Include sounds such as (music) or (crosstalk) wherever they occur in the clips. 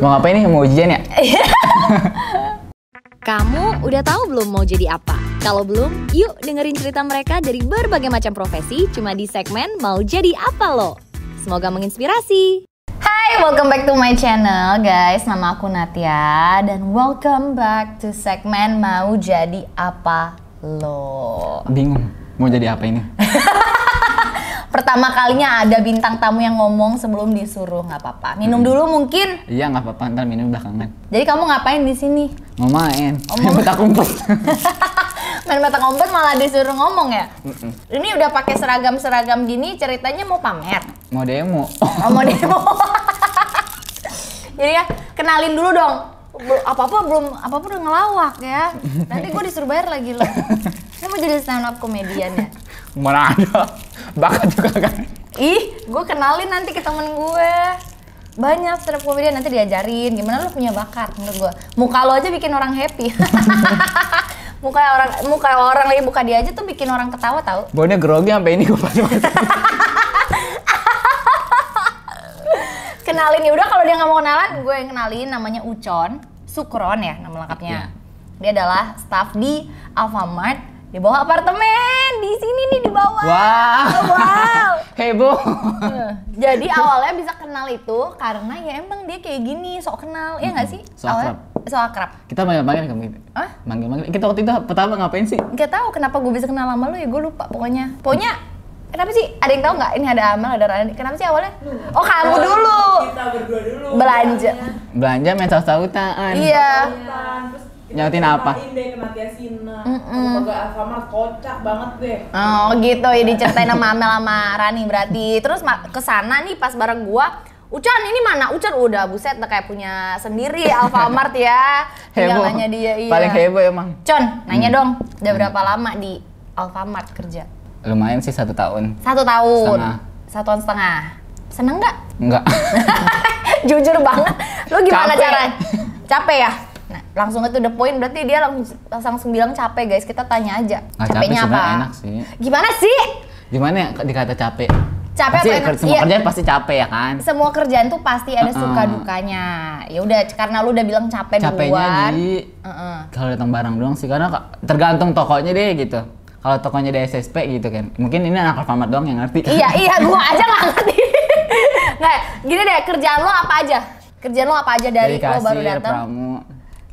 Mau ngapain nih? Mau ujian ya? (laughs) Kamu udah tahu belum mau jadi apa? Kalau belum, yuk dengerin cerita mereka dari berbagai macam profesi cuma di segmen Mau Jadi Apa Lo. Semoga menginspirasi. Hai, welcome back to my channel guys. Nama aku Natia dan welcome back to segmen Mau Jadi Apa Lo. Bingung. Mau jadi apa ini? (laughs) Pertama kalinya ada bintang tamu yang ngomong sebelum disuruh, nggak apa-apa. Minum dulu mungkin. Iya nggak apa-apa, ntar minum belakangan. Jadi kamu ngapain di sini? Mau main. Oh, mau- Petak umpet. (laughs) Main mata umpet malah disuruh ngomong ya? Ini udah pakai seragam-seragam gini ceritanya mau pamer. Mau demo. Oh, mau demo. Jadi ya, kenalin dulu dong. Bel- Apa-apa belum apa-apa udah ngelawak ya. Nanti gue disuruh bayar lagi loh. Ini mau jadi stand up comedian ya. Mana ada? (laughs) Bakat juga kan? Ih, gue kenalin nanti ke temen gue. Banyak stand up comedian nanti diajarin gimana lo punya bakat menurut gue. Muka lo aja bikin orang happy. (laughs) muka orang muka orang lagi buka dia aja tuh bikin orang ketawa tau. Baunya grogi sampai ini gue pas (laughs) Kenalin ya udah kalau dia nggak mau kenalan, gue yang kenalin namanya Ucon Sukron ya nama lengkapnya. Dia adalah staff di Alfamart di bawah apartemen di sini nih di bawah. Wah. Wow. (laughs) Heboh. Eh, Jadi awalnya bisa kenal itu karena ya emang dia kayak gini sok kenal ya nggak sih? Sok Awalnya- Sok akrab. Kita manggil-manggil kamu gitu. Hah? Manggil-manggil. Kita waktu itu pertama ngapain sih? Gak tahu kenapa gue bisa kenal sama lu ya gue lupa pokoknya. Pokoknya kenapa sih? Ada yang tahu nggak? Ini ada Amel, ada Rani. Kenapa sih awalnya? Oh kamu dulu. kita berdua dulu Belanja. Belanja main saut-sautan. Iya. terus Nyautin apa? Deh kena Tiasina Semoga Alfamart kocak banget deh Oh gitu ya diceritain sama Amel sama Rani berarti. Terus ke sana nih pas bareng gua, Ucan ini mana? Ucan udah buset udah kayak punya sendiri Alfamart ya. Tinggal (laughs) Heboh. nanya dia iya. Paling heboh emang. Con, nanya dong, udah berapa lama di Alfamart kerja? Lumayan sih satu tahun. Satu tahun. Setengah. Satu tahun setengah. Seneng nggak? Enggak. (laughs) Jujur banget. Lu gimana Capek. cara? Capek ya? Nah, langsung itu the point berarti dia langsung langsung bilang capek guys. Kita tanya aja. Capek Capeknya apa? sebenarnya enak sih. Gimana sih? Gimana ya dikata capek? Capek pasti, apa enak? Semua Iya. kerjaan pasti capek ya kan? semua kerjaan tuh pasti ada Uh-uh. suka dukanya. Ya udah karena lu udah bilang capek Capeknya duluan. di Heeh. kalau datang barang doang sih karena ka- tergantung tokonya deh gitu. Kalau tokonya di SSP gitu kan. Mungkin ini anak Alfamart doang yang ngerti. iya, (laughs) iya gua aja nggak ngerti. (laughs) Nggak, gini deh, kerjaan lo apa aja? Kerjaan lo apa aja dari, Dari lo baru kasir, datang? pramu,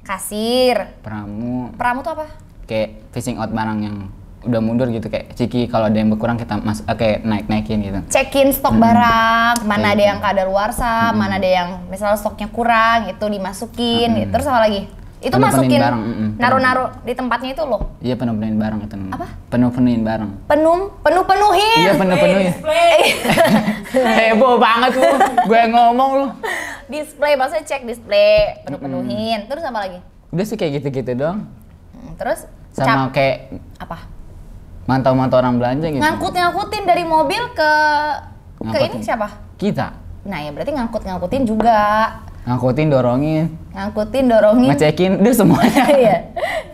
Kasir. pramu, Pramu tuh apa? kayak fishing out barang yang udah mundur gitu kayak ciki kalau ada yang berkurang kita mas eh, kayak naik naikin gitu. Check-in stok barang, mana Kayak ada gitu. yang kadaluarsa, mana ada yang misalnya stoknya kurang, itu dimasukin. gitu. Terus apa lagi? Itu Penuh-penuhin masukin barang, mm-mm. naruh-naruh di tempatnya itu loh. Iya penuh-penuhin barang itu. Apa? Penuh-penuhin barang. Penuh, penuh-penuhin. Iya penuh-penuhin. Display (laughs) Heboh banget lu. Gue ngomong lu. display maksudnya cek display penuh-penuhin terus apa lagi Udah sih kayak gitu-gitu doang. Hmm, terus Sama cap- kayak apa mantau-mantau orang belanja gitu. ngangkut ngangkutin dari mobil ke ke ini Ngangkutin. siapa Kita nah ya berarti ngangkut ngangkutin juga ngangkutin, dorongin, ngangkutin dorongin. Ngecekin, udah semuanya. (laughs) iya.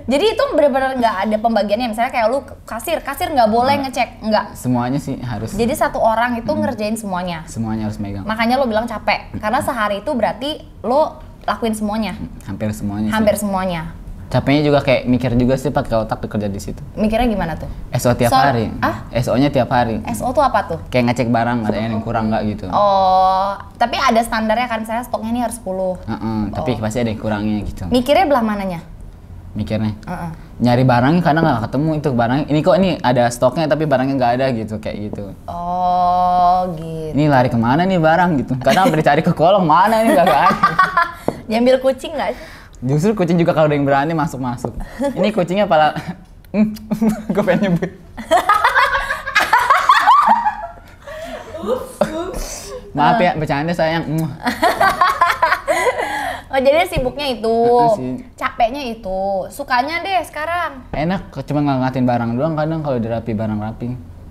Jadi itu benar-benar nggak ada pembagiannya. Misalnya kayak lu kasir kasir nggak boleh ngecek nggak. Semuanya sih harus. Jadi satu orang itu ngerjain semuanya. Semuanya harus megang. makanya lo bilang capek. Karena sehari itu berarti lo lakuin semuanya. Hampir semuanya sih. hampir semuanya Capeknya juga kayak mikir juga sih pakai otak tuh kerja di situ. mikirnya gimana tuh SO tiap So- hari. ah? SO-nya tiap hari. SO tuh apa tuh Kayak ngecek barang ada yang kurang nggak gitu. Oh, tapi ada standarnya kan misalnya stoknya ini harus 10. Heeh, tapi Oh. pasti ada yang kurangnya gitu. Mikirnya belah mananya? Mikirnya. Heeh. Nyari barangnya kadang nggak ketemu itu barangnya. Ini kok ini ada stoknya tapi barangnya nggak ada gitu kayak gitu. Oh, gitu. Ini lari ke mana nih barang gitu. Kadang sampai dicari ke kolong mana nih nggak ada. (laughs) Diambil kucing nggak? sih? Justru kucing juga kalau ada yang berani masuk masuk. Ini kucingnya pala. (laughs) (laughs) gue pengen nyebut. Maaf ya, bercanda sayang. Mm. Oh, jadi sibuknya itu. Capeknya itu. Sukanya deh sekarang. Enak, cuma ngangkatin barang doang kadang kalau udah rapi barang rapi.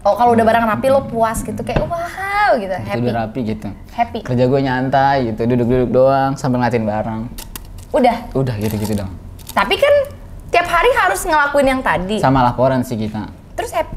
Oh, kalau udah barang rapi lo puas gitu kayak wow gitu, Itu happy. udah rapi gitu. Happy. Kerja gue nyantai gitu, duduk-duduk doang sambil ngeliatin barang. Udah. Udah gitu-gitu dong. Tapi kan tiap hari harus ngelakuin yang tadi. Sama laporan sih kita. Terus hap-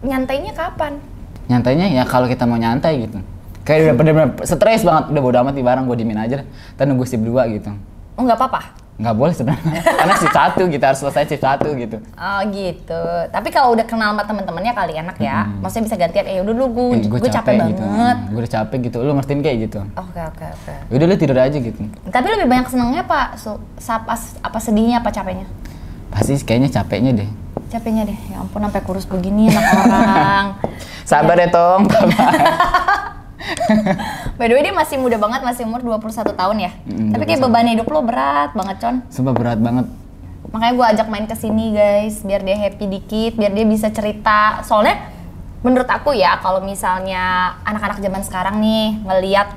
nyantainya kapan? Nyantainya ya kalau kita mau nyantai gitu. Kayak udah bener-bener stres banget, udah bodo amat di barang gue dimin aja. Kita nunggu shift 2 gitu. Oh nggak apa-apa? Nggak boleh sebenarnya, (laughs) karena shift 1 kita harus selesai shift 1 gitu. Oh gitu. Tapi kalau udah kenal sama temen-temennya kali enak ya. Maksudnya bisa gantian. Eh udah dulu gue, Eh, gue capek, gitu. banget. Gue udah capek gitu, lu ngertiin kayak gitu. Oke oke oke. Udah lu tidur aja gitu. Tapi lebih banyak senengnya apa? So, apa, apa sedihnya apa capeknya? Pasti kayaknya capeknya deh. Capeknya deh. Ya ampun sampai kurus begini anak orang. (laughs) Sabar ya Tong, (laughs) sabar. By the way dia masih muda banget, masih umur 21 tahun ya. Mm, Tapi kayak beban hidup lo berat banget, Con. Sumpah berat banget. Makanya gue ajak main ke sini guys, biar dia happy dikit, biar dia bisa cerita. Soalnya menurut aku ya, kalau misalnya anak-anak zaman sekarang nih ngeliat,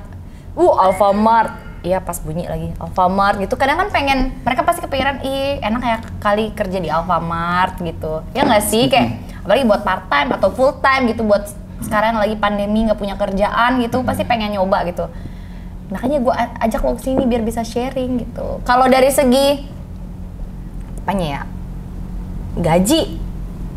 uh Alfamart, iya pas bunyi lagi Alfamart gitu. Kadang kan pengen, mereka pasti kepikiran, ih enak ya kali kerja di Alfamart gitu. Ya nggak sih kayak, apalagi buat part time atau full time gitu buat sekarang lagi pandemi nggak punya kerjaan gitu, pasti pengen nyoba gitu. Makanya gue ajak lo sini biar bisa sharing gitu. Kalau dari segi apanya ya gaji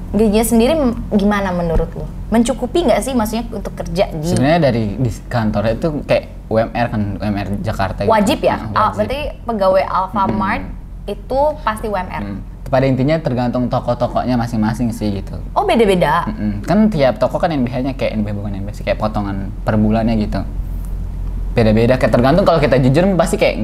gajinya sendiri gimana menurut lo mencukupi nggak sih maksudnya untuk kerja di Sebenarnya dari di kantornya itu kayak UMR kan, UMR Jakarta. gitu. wajib ya Nah, Ah, berarti pegawai Alfamart itu pasti UMR Hmm. Pada intinya tergantung toko-tokonya masing-masing sih gitu. oh beda-beda Mm-mm. Kan tiap toko kan NBH-nya kayak NBH bukan NBH sih, kayak potongan per bulannya gitu. Beda-beda, kayak tergantung kalau kita jujur pasti kayak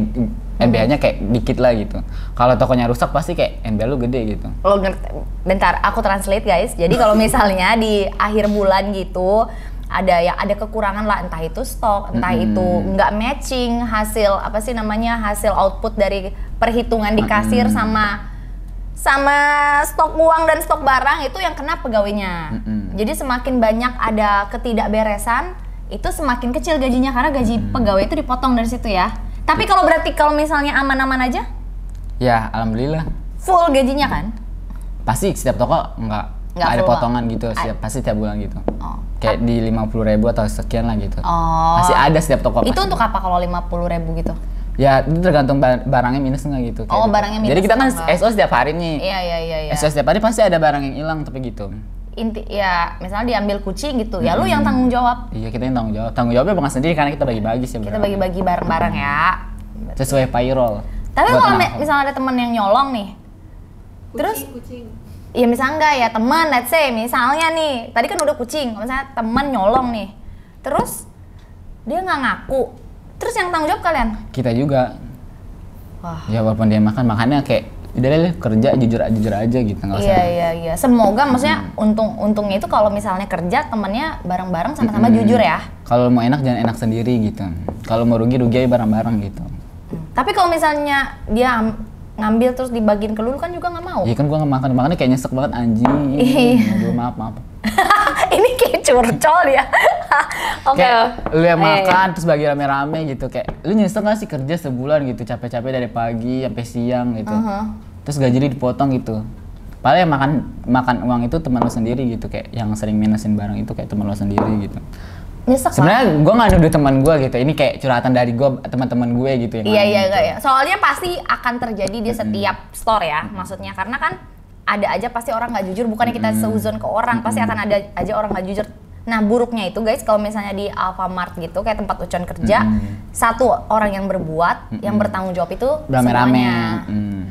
NBH-nya kayak dikit lah gitu. Kalau tokonya rusak pasti kayak NBH lu gede gitu. lo ngerti bentar aku translate guys jadi kalau misalnya di akhir bulan gitu ada ya ada kekurangan lah entah itu stok entah Mm-mm. itu nggak matching hasil apa sih namanya hasil output dari perhitungan di kasir sama sama stok uang dan stok barang itu yang kena pegawainya Mm-mm. jadi semakin banyak ada ketidakberesan itu semakin kecil gajinya karena gaji pegawai itu dipotong dari situ ya tapi kalau berarti kalau misalnya aman-aman aja Ya, alhamdulillah. full gajinya kan Pasti setiap toko nggak Nggak ada potongan gitu, setiap, pasti setiap bulan gitu. Oh. Kayak di 50.000 ribu atau sekian lah gitu. Oh. Pasti ada setiap toko. Itu pasti. untuk apa kalau 50 ribu gitu? Ya, itu tergantung ba- barangnya minus nggak gitu. kayak Oh, gitu. barangnya minus Jadi kita kan atau nggak? SO setiap hari nih. Iya iya iya. iya. SO setiap hari pasti ada barang yang hilang tapi gitu. Inti ya misalnya diambil kucing gitu, ya lu yang tanggung jawab. Iya kita yang tanggung jawab. Tanggung jawabnya bukan sendiri karena kita bagi-bagi sih. Kita bagi-bagi barang-barang ya. Sesuai payroll. Tapi Buat kalau misalnya ada temen yang nyolong nih, terus kucing ya misalnya enggak ya teman, let's say misalnya nih, tadi kan udah kucing, misalnya temen nyolong nih, terus dia nggak ngaku, terus yang tanggung jawab kalian? kita juga. Wah. Ya walaupun dia makan makannya kayak udah deh kerja jujur jujur aja gitu nggak usah. Iya iya iya. Semoga maksudnya untung untungnya itu kalau misalnya kerja temennya bareng-bareng sama-sama Mm. jujur ya. Kalau mau enak jangan enak sendiri gitu. Kalau mau rugi rugi aja bareng-bareng gitu. Tapi kalau misalnya dia ngambil terus dibagiin ke lu lu kan juga nggak mau. Iya kan gua nggak makan makannya kayak nyesek banget anjing. Iya. Aduh, maaf maaf. (laughs) Ini kayak curcol ya. (laughs) Oke. Kayak lu yang Iya, iya. makan terus bagi rame-rame gitu kayak lu nyesek gak sih kerja sebulan gitu capek-capek dari pagi sampai siang gitu. Uh-huh. Terus gaji dipotong gitu. Padahal yang makan makan uang itu teman lu sendiri gitu kayak yang sering minusin barang itu kayak teman lu sendiri gitu. Nyesek. Sebenarnya gua nggak nuduh teman gua gitu. Ini kayak curhatan dari gua teman-teman gue gitu yang Iya iya gitu. enggak ya. Soalnya pasti akan terjadi di setiap store ya, maksudnya karena kan ada aja pasti orang nggak jujur. Bukannya kita seuzon ke orang, pasti akan ada aja orang nggak jujur. Nah buruknya itu guys, kalau misalnya di Alfamart gitu kayak tempat Ucon kerja, satu orang yang berbuat, yang bertanggung jawab itu Rame-rame. Hmm.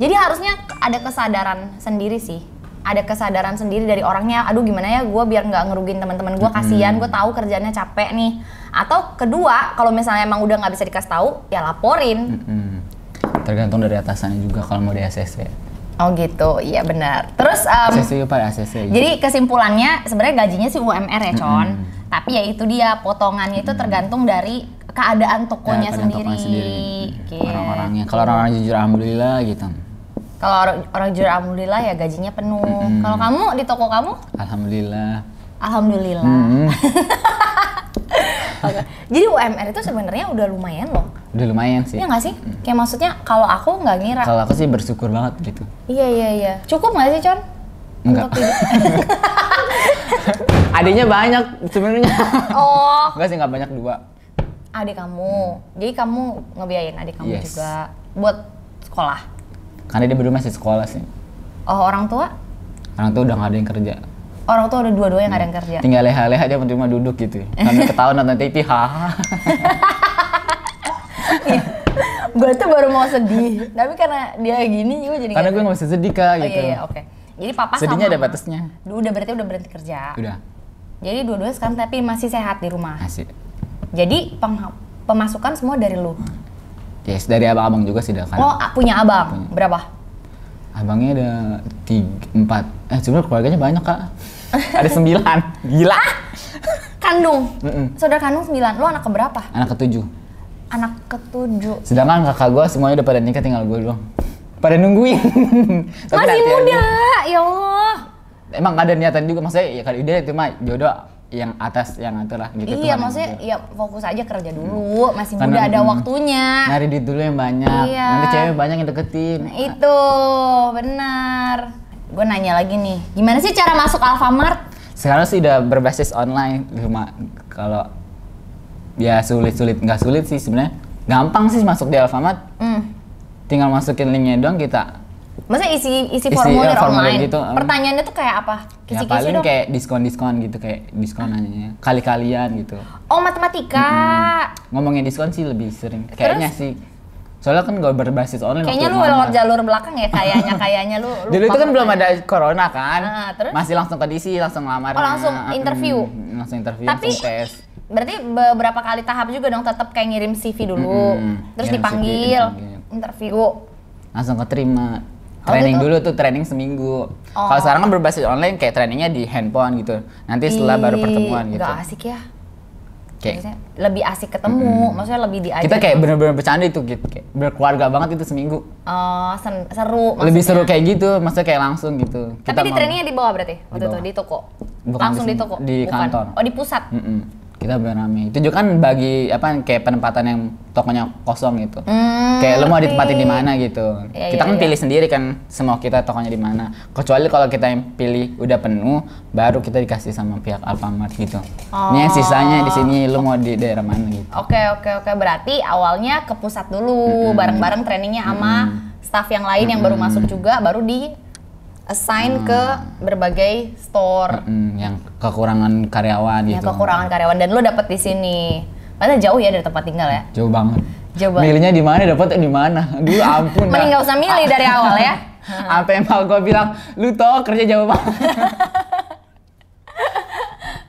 Jadi harusnya ada kesadaran sendiri sih. Ada kesadaran sendiri dari orangnya. Aduh gimana ya gue biar nggak ngerugin teman-teman gue kasihan. Gue tahu kerjanya capek nih. Atau kedua kalau misalnya emang udah nggak bisa dikasih tahu ya laporin. Hmm. Tergantung dari atasannya juga kalau mau di ACC. Oh gitu, iya benar. Terus em, ACC apa ACC? jadi kesimpulannya sebenarnya gajinya sih UMR ya con. Tapi ya itu dia potongannya itu tergantung dari keadaan tokonya Ya, sendiri. tokonya sendiri. Gitu. Orang-orangnya. Kalau orang-orang jujur alhamdulillah gitu. Kalau orang, orang jujur alhamdulillah ya gajinya penuh. Kalau kamu di toko kamu Alhamdulillah. Alhamdulillah. Hmm. Oke. Jadi UMR itu sebenarnya udah lumayan loh. Udah lumayan sih. Iya nggak sih? Kayak maksudnya kalau aku nggak ngira. Kalau aku sih bersyukur banget gitu. Iya iya iya. Cukup nggak sih Con? Enggak. (laughs) Adanya banyak sebenarnya. oh, Enggak sih, enggak banyak dua. adik kamu. Jadi kamu ngebiayain adik kamu Yes. juga buat sekolah. Karena dia berdua masih sekolah sih. Oh orang tua? Orang tuh udah nggak ada yang kerja. orang tua udah dua-duanya nggak ada yang kerja. tinggal leha-leha dia menerima duduk gitu (laughs) sambil ketawa nonton TV haha gue tuh baru mau sedih, tapi karena dia gini gue jadi karena gue nggak bisa sedih kak Oh gitu iya, iya oke. Jadi papa sedihnya sama ada batasnya Udah berarti udah berhenti kerja. udah Jadi dua-duanya sekarang tapi masih sehat di rumah. asik Jadi pemasukan semua dari lu. Yes dari abang-abang juga sih kan Oh, punya abang. Punya. Berapa? abangnya ada tiga empat eh sebenarnya keluarganya banyak kak (laughs) ada sembilan gila Kandung. Mm-mm. Saudara kandung 9. Lu anak keberapa? anak ketujuh Anak ketujuh. sedangkan kakak gue semuanya udah pada nikah tinggal gue doang pada nungguin (laughs) Masih muda, ya Allah. emang ada niatan juga maksudnya ya kali udah itu mah jodoh yang atas yang atur lah gitu iya, maksudnya jodoh. ya fokus aja kerja dulu, masih Karena, muda ada mm, waktunya. nyari duit dulu yang banyak Iya. nanti cewek banyak yang deketin Nah, itu benar. Gue nanya lagi nih, gimana sih cara masuk Alfamart? sekarang sih udah berbasis online cuma kalau ya sulit-sulit nggak sulit sih sebenarnya gampang sih masuk di Alfamart Hmm. tinggal masukin linknya doang kita Maksudnya isi isi Isi, formulir, ya, formulir online. gitu, um. Pertanyaannya tuh kayak apa? ya Kisi-kisi paling dong. kayak diskon-diskon gitu kayak diskon aja kali-kalian gitu Oh matematika. ngomongin diskon sih lebih sering kayaknya sih soalnya kan gak berbasis online Kayaknya lu lewat jalur belakang ya kayaknya kayaknya lu. lu (laughs) Dulu itu kan belum ada corona kan, Ah, terus? masih langsung ke DC, langsung lamar. Oh, langsung interview? langsung interview, Tapi langsung tes. berarti beberapa kali tahap juga dong tetap kayak ngirim CV dulu, Mm-mm. terus Ngirim CV, dipanggil, dipanggil. interview. Langsung keterima. Oh, Training gitu? dulu tuh training seminggu. Oh. Kalau sekarang kan berbasis online kayak trainingnya di handphone gitu. Nanti setelah baru pertemuan gitu. Nggak asik ya. Kayak Maksudnya lebih asik ketemu, maksudnya lebih diajak. kita kayak bener-bener bercanda itu gitu, kayak berkeluarga banget itu seminggu. Oh, sen- seru. Lebih maksudnya. seru kayak gitu, maksudnya kayak langsung gitu. Tapi di mau- trainingnya di bawah berarti waktu itu bawah. di toko. Bukan Langsung di di, toko. di Bukan. kantor. Oh di pusat. Mm-mm. Kita berame. Itu juga kan bagi apa kayak penempatan yang tokonya kosong gitu. Hmm, kayak lo mau ditempatin di mana gitu. Iya, kita iya, kan iya. pilih sendiri kan semua kita tokonya di mana. Kecuali kalau kita yang pilih udah penuh, baru kita dikasih sama pihak Alfamart gitu. Ini yang sisanya di sini lo mau di daerah mana gitu. Oke oke oke berarti awalnya ke pusat dulu bareng-bareng trainingnya sama staff yang lain yang baru masuk juga baru di assign ke berbagai store Mm, yang kekurangan karyawan yang gitu. kekurangan karyawan dan lu dapet di sini. Padahal jauh ya dari tempat tinggal ya. Jauh banget. Jauh banget. Milihnya di mana dapetnya di mana. (laughs) Dulu ampun. Mending nggak usah milih dari awal ya. (laughs) Sampai emak gue bilang, lu tau kerja jauh banget. (laughs)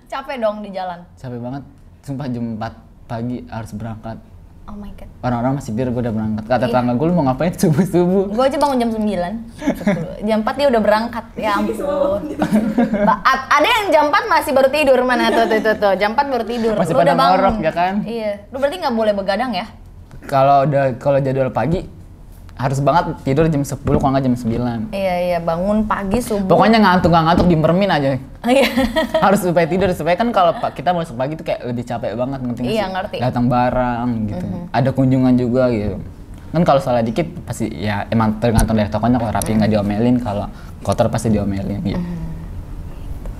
Capek dong di jalan. Capek banget. Sumpah jam 4 pagi harus berangkat. Oh my god. Orang-orang masih biar gue udah berangkat. Kata tetangga gue, lu mau ngapain (laughs) subuh-subuh? Gue aja bangun jam 9. 10. (laughs) Jam 4 dia udah berangkat. Ya (laughs) ampun. Ada yang jam 4 masih baru tidur mana tuh tuh tuh. tuh. Jam 4 baru tidur. Masih Lu pada udah bangun. ngorok, ya kan? Iya. Lu berarti nggak boleh begadang ya? Kalau udah kalau jadwal pagi, harus banget tidur jam 10 kalau nggak jam 9. Iya iya bangun pagi subuh. Pokoknya ngantuk nggak ngantuk dimermin aja. Iya. (laughs) harus supaya tidur supaya kan kalau kita masuk pagi tuh kayak lebih capek banget ngerti Iya, sih? ngerti. datang barang gitu ada kunjungan juga gitu kan kalau salah dikit pasti ya emang tergantung dari tokonya kalau rapi nggak diomelin kalau kotor pasti diomelin gitu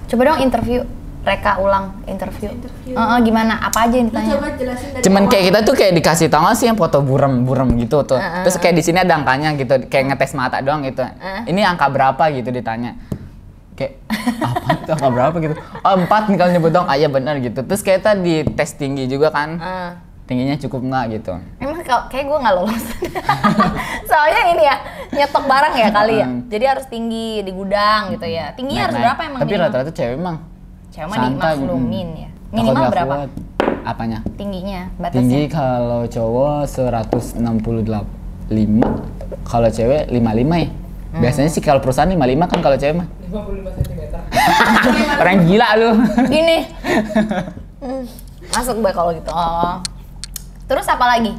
Coba dong interview. Reka ulang interview. Interview. Heeh, gimana? Apa aja yang ditanya? coba jelasin dari cuman awal. kayak kita tuh kayak dikasih tahu nggak sih yang foto burem-burem gitu tuh terus kayak di sini ada angkanya gitu kayak ngetes mata doang gitu ini angka berapa gitu ditanya kayak apa itu angka berapa gitu oh empat nih kalau nyebut dong ah iya benar gitu terus kayak tadi tes tinggi juga kan Heeh. tingginya cukup nggak gitu Emang kalau- kayak gue nggak lolos. (laughs) Soalnya ini ya nyetok barang ya kali ya. Jadi harus tinggi di gudang gitu ya. Tingginya harus Naik-naik. berapa emang? tapi rata-rata cewek emang Cewek mah santai, dimaklumin ya. Takut Minimal berapa? kuat. apanya Tingginya, batasnya. tinggi kalau cowok 165 kalau cewek 55 ya Hmm. biasanya sih kalau perusahaan 55 kan kalau cewek mah 55 cm. orang gila lu Gini. Hmm, Masuk gue kalau gitu. Oh. (laughs) Terus apa lagi?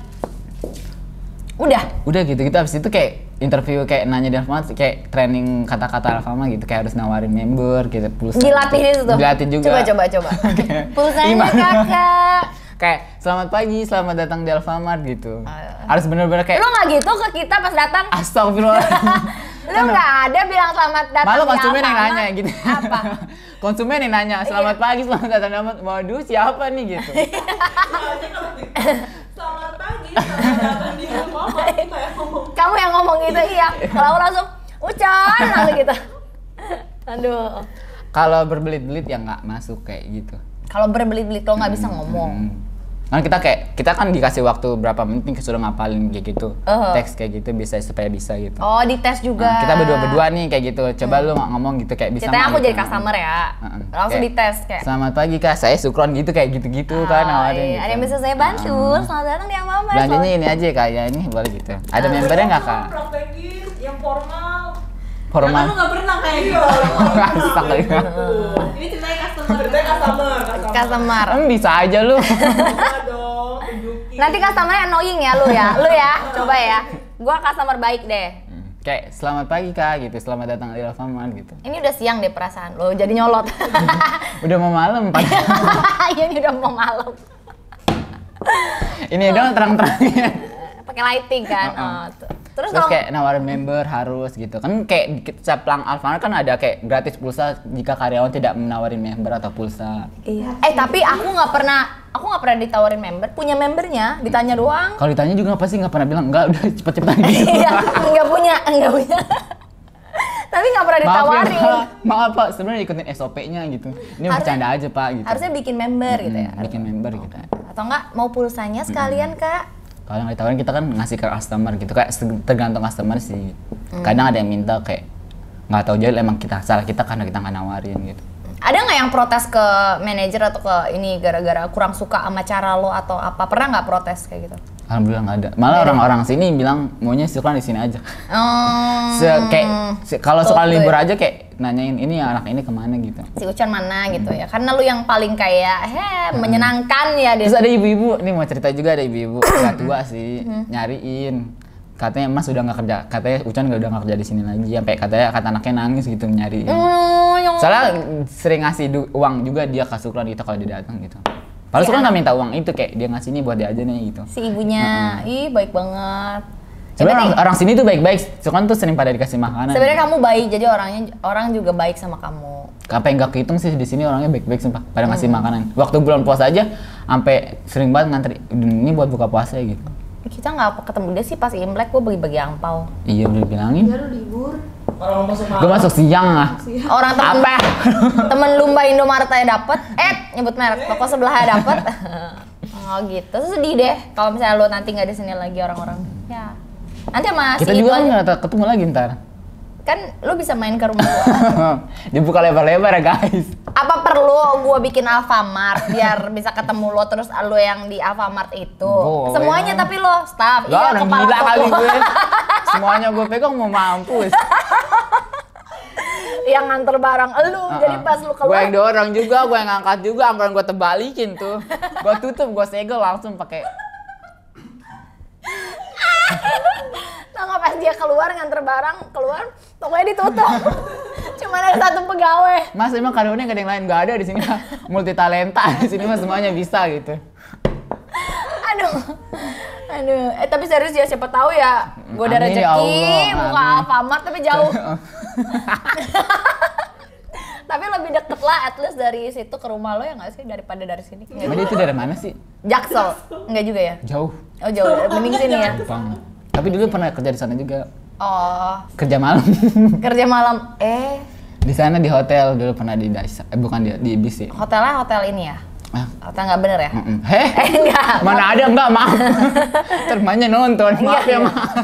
Udah. udah gitu gitu abis itu kayak interview kayak nanya di Alfamart kayak training kata-kata Alfamart gitu kayak harus nawarin member gitu pulsa Dilatih di situ. dilatih juga Coba coba coba. (laughs) (laughs) Pulsanya kakak. (laughs) kayak selamat pagi selamat datang di Alfamart gitu Ah. harus bener-bener kayak Lu nggak gitu ke kita pas datang? astagfirullah Lu nggak ada bilang selamat datang Malu di konsumen yang nanya gitu. Apa? konsumen yang nanya, selamat pagi, selamat datang di Alfamart. Waduh, siapa nih gitu. Kamu yang ngomong gitu iya. Kalau aku langsung ucan langsung gitu. Aduh. kalau berbelit-belit ya nggak masuk kayak gitu Kalau berbelit-belit lo nggak bisa ngomong. Hmm. Kan kita kayak kita kan dikasih waktu berapa menit nih sudah ngapalin kayak gitu Uh-huh. teks kayak gitu bisa supaya bisa gitu Oh, dites juga. Nah, kita berdua berdua nih kayak gitu coba lu ngomong gitu kayak bisa Ceritanya nggak aku gitu. jadi customer ya. Heeh. Langsung Kayak, dites kayak. selamat pagi kak saya sukron gitu kayak gitu-gitu kan "Ah, nawarin iya, gitu. Ada yang bisa saya bantu. Selamat datang di Alfamart. belanjanya ini aja kak ya ini boleh gitu ada membernya nggak kak yang formal. Formal Kan lu nggak pernah kayak gitu. (laughs) Astaga. (laughs) Ini ceritanya customer. Ceritanya customer. Customer. Em, bisa aja lu. (laughs) Nanti customer annoying ya lu ya. Lu ya. Coba ya. Gua customer baik deh. kayak selamat pagi kak gitu selamat datang di Alfamart gitu Ini udah siang deh perasaan lo jadi nyolot. udah mau malam pak Iya ini udah mau malam. ini dong terang-terangnya Pakai lighting kan. Oh, tuh. Terus, Terus kalau kayak nawarin member harus gitu kan kayak caplang Alfamart kan ada kayak gratis pulsa jika karyawan tidak menawarin member atau pulsa Iya. Eh tapi aku nggak pernah, aku nggak pernah ditawarin member. Punya membernya, ditanya doang. kalau ditanya juga pasti nggak pernah bilang enggak udah cepet-cepetan gitu (laughs) Iya, nggak punya, nggak punya. tapi nggak pernah maaf ya ditawarin. maaf pak sebenarnya ikutin SOP-nya gitu ini Harusnya- bercanda aja pak gitu Harusnya bikin member gitu ya. Bikin member gitu Atau enggak mau pulsanya sekalian kak? Kalau yang ditawarin kita kan ngasih ke customer gitu kayak tergantung customer sih Hmm. kadang ada yang minta kayak nggak tahu jadi emang kita salah kita karena kita nggak nawarin gitu Ada nggak yang protes ke manajer atau ke ini gara-gara kurang suka sama cara lo atau apa? Pernah nggak protes kayak gitu? Alhamdulillah nggak ada. Malah orang-orang sini bilang maunya suka di sini aja. Oh, (laughs) Se kayak se- kalau soal libur ya. aja kayak nanyain ini anak ini ke mana? gitu. Si Ucan mana gitu ya? Karena lu yang paling kayak, he, menyenangkan ya dia. terus ada ibu-ibu nih mau cerita juga ada ibu-ibu. (coughs) Nggak tua sih Hmm. nyariin. Katanya mas udah nggak kerja katanya Ucan udah nggak kerja di sini lagi. Sampai katanya kata anaknya nangis gitu nyariin. Oh, yang soalnya sering ngasih uang juga dia ke Sukron gitu kalau dia datang gitu Padahal Sukron nggak minta uang itu kayak dia ngasih ini buat dia aja nih gitu si ibunya, ih baik banget. Ya, sebenarnya orang, orang sini tuh baik-baik Sukron tuh sering pada dikasih makanan Sebenarnya kamu baik, jadi orangnya orang juga baik sama kamu. apa yang nggak kehitung sih di sini orangnya baik-baik sumpah pada Hmm. ngasih makanan waktu bulan puasa aja sampai sering banget ngantri ini buat buka puasa gitu Kita nggak ketemu dia sih pas Imlek, gue bagi-bagi angpau. iya udah bilangin Ya lu libur. Kalau masuk gue masuk siang lah. Orang temen, apa? (laughs) temen lumba Indomaret aja dapet, eh nyebut merek, toko sebelahnya dapet. (laughs) oh gitu, sedih deh kalau misalnya lo nanti nggak di sini lagi orang-orang. Ya. Nanti sama kita juga nggak ketemu lagi ntar kan lo bisa main ke rumah gua. (laughs) dibuka lebar-lebar ya guys. Apa perlu gua bikin Alfamart biar bisa ketemu lo terus lo yang di Alfamart itu? Boleh. Semuanya tapi lo staff, Gak iya orang kepala gila kali gue. (laughs) Semuanya gue pegang mau mampus. Yang nganter barang elu, jadi pas lu gue keluar yang dorong juga gue yang ngangkat juga anggaran gue tebalikin tuh. Gue tutup gue segel langsung pakai (laughs) Tau nggak pas dia keluar nganter barang keluar tokonya ditutup. (laughs) Cuma ada satu pegawai. mas emang karyawannya gak ada yang lain gak ada di sini multi talenta di sini mah semuanya bisa gitu Aduh. Aduh, eh tapi serius ya siapa tahu ya gue ada ya rezeki Allah, buka. Alfamart tapi jauh. (laughs) tapi lebih deket lah at least dari situ ke rumah lo ya nggak sih daripada dari sini. Nggak Emang itu dari mana sih Jaksel, enggak juga ya? jauh Oh jauh, mending sini ya. banget tapi dulu pernah kerja di sana juga Oh, kerja malam (laughs) kerja malam. Eh, di sana di hotel dulu pernah di Daisa eh bukan di di Ibis sih hotelnya hotel ini ya? ah, Hotel nggak bener ya? mm-mm. heh (laughs) Eh, enggak. mana ada enggak maaf (laughs) termanya nonton maaf Enggak, ya enggak. maaf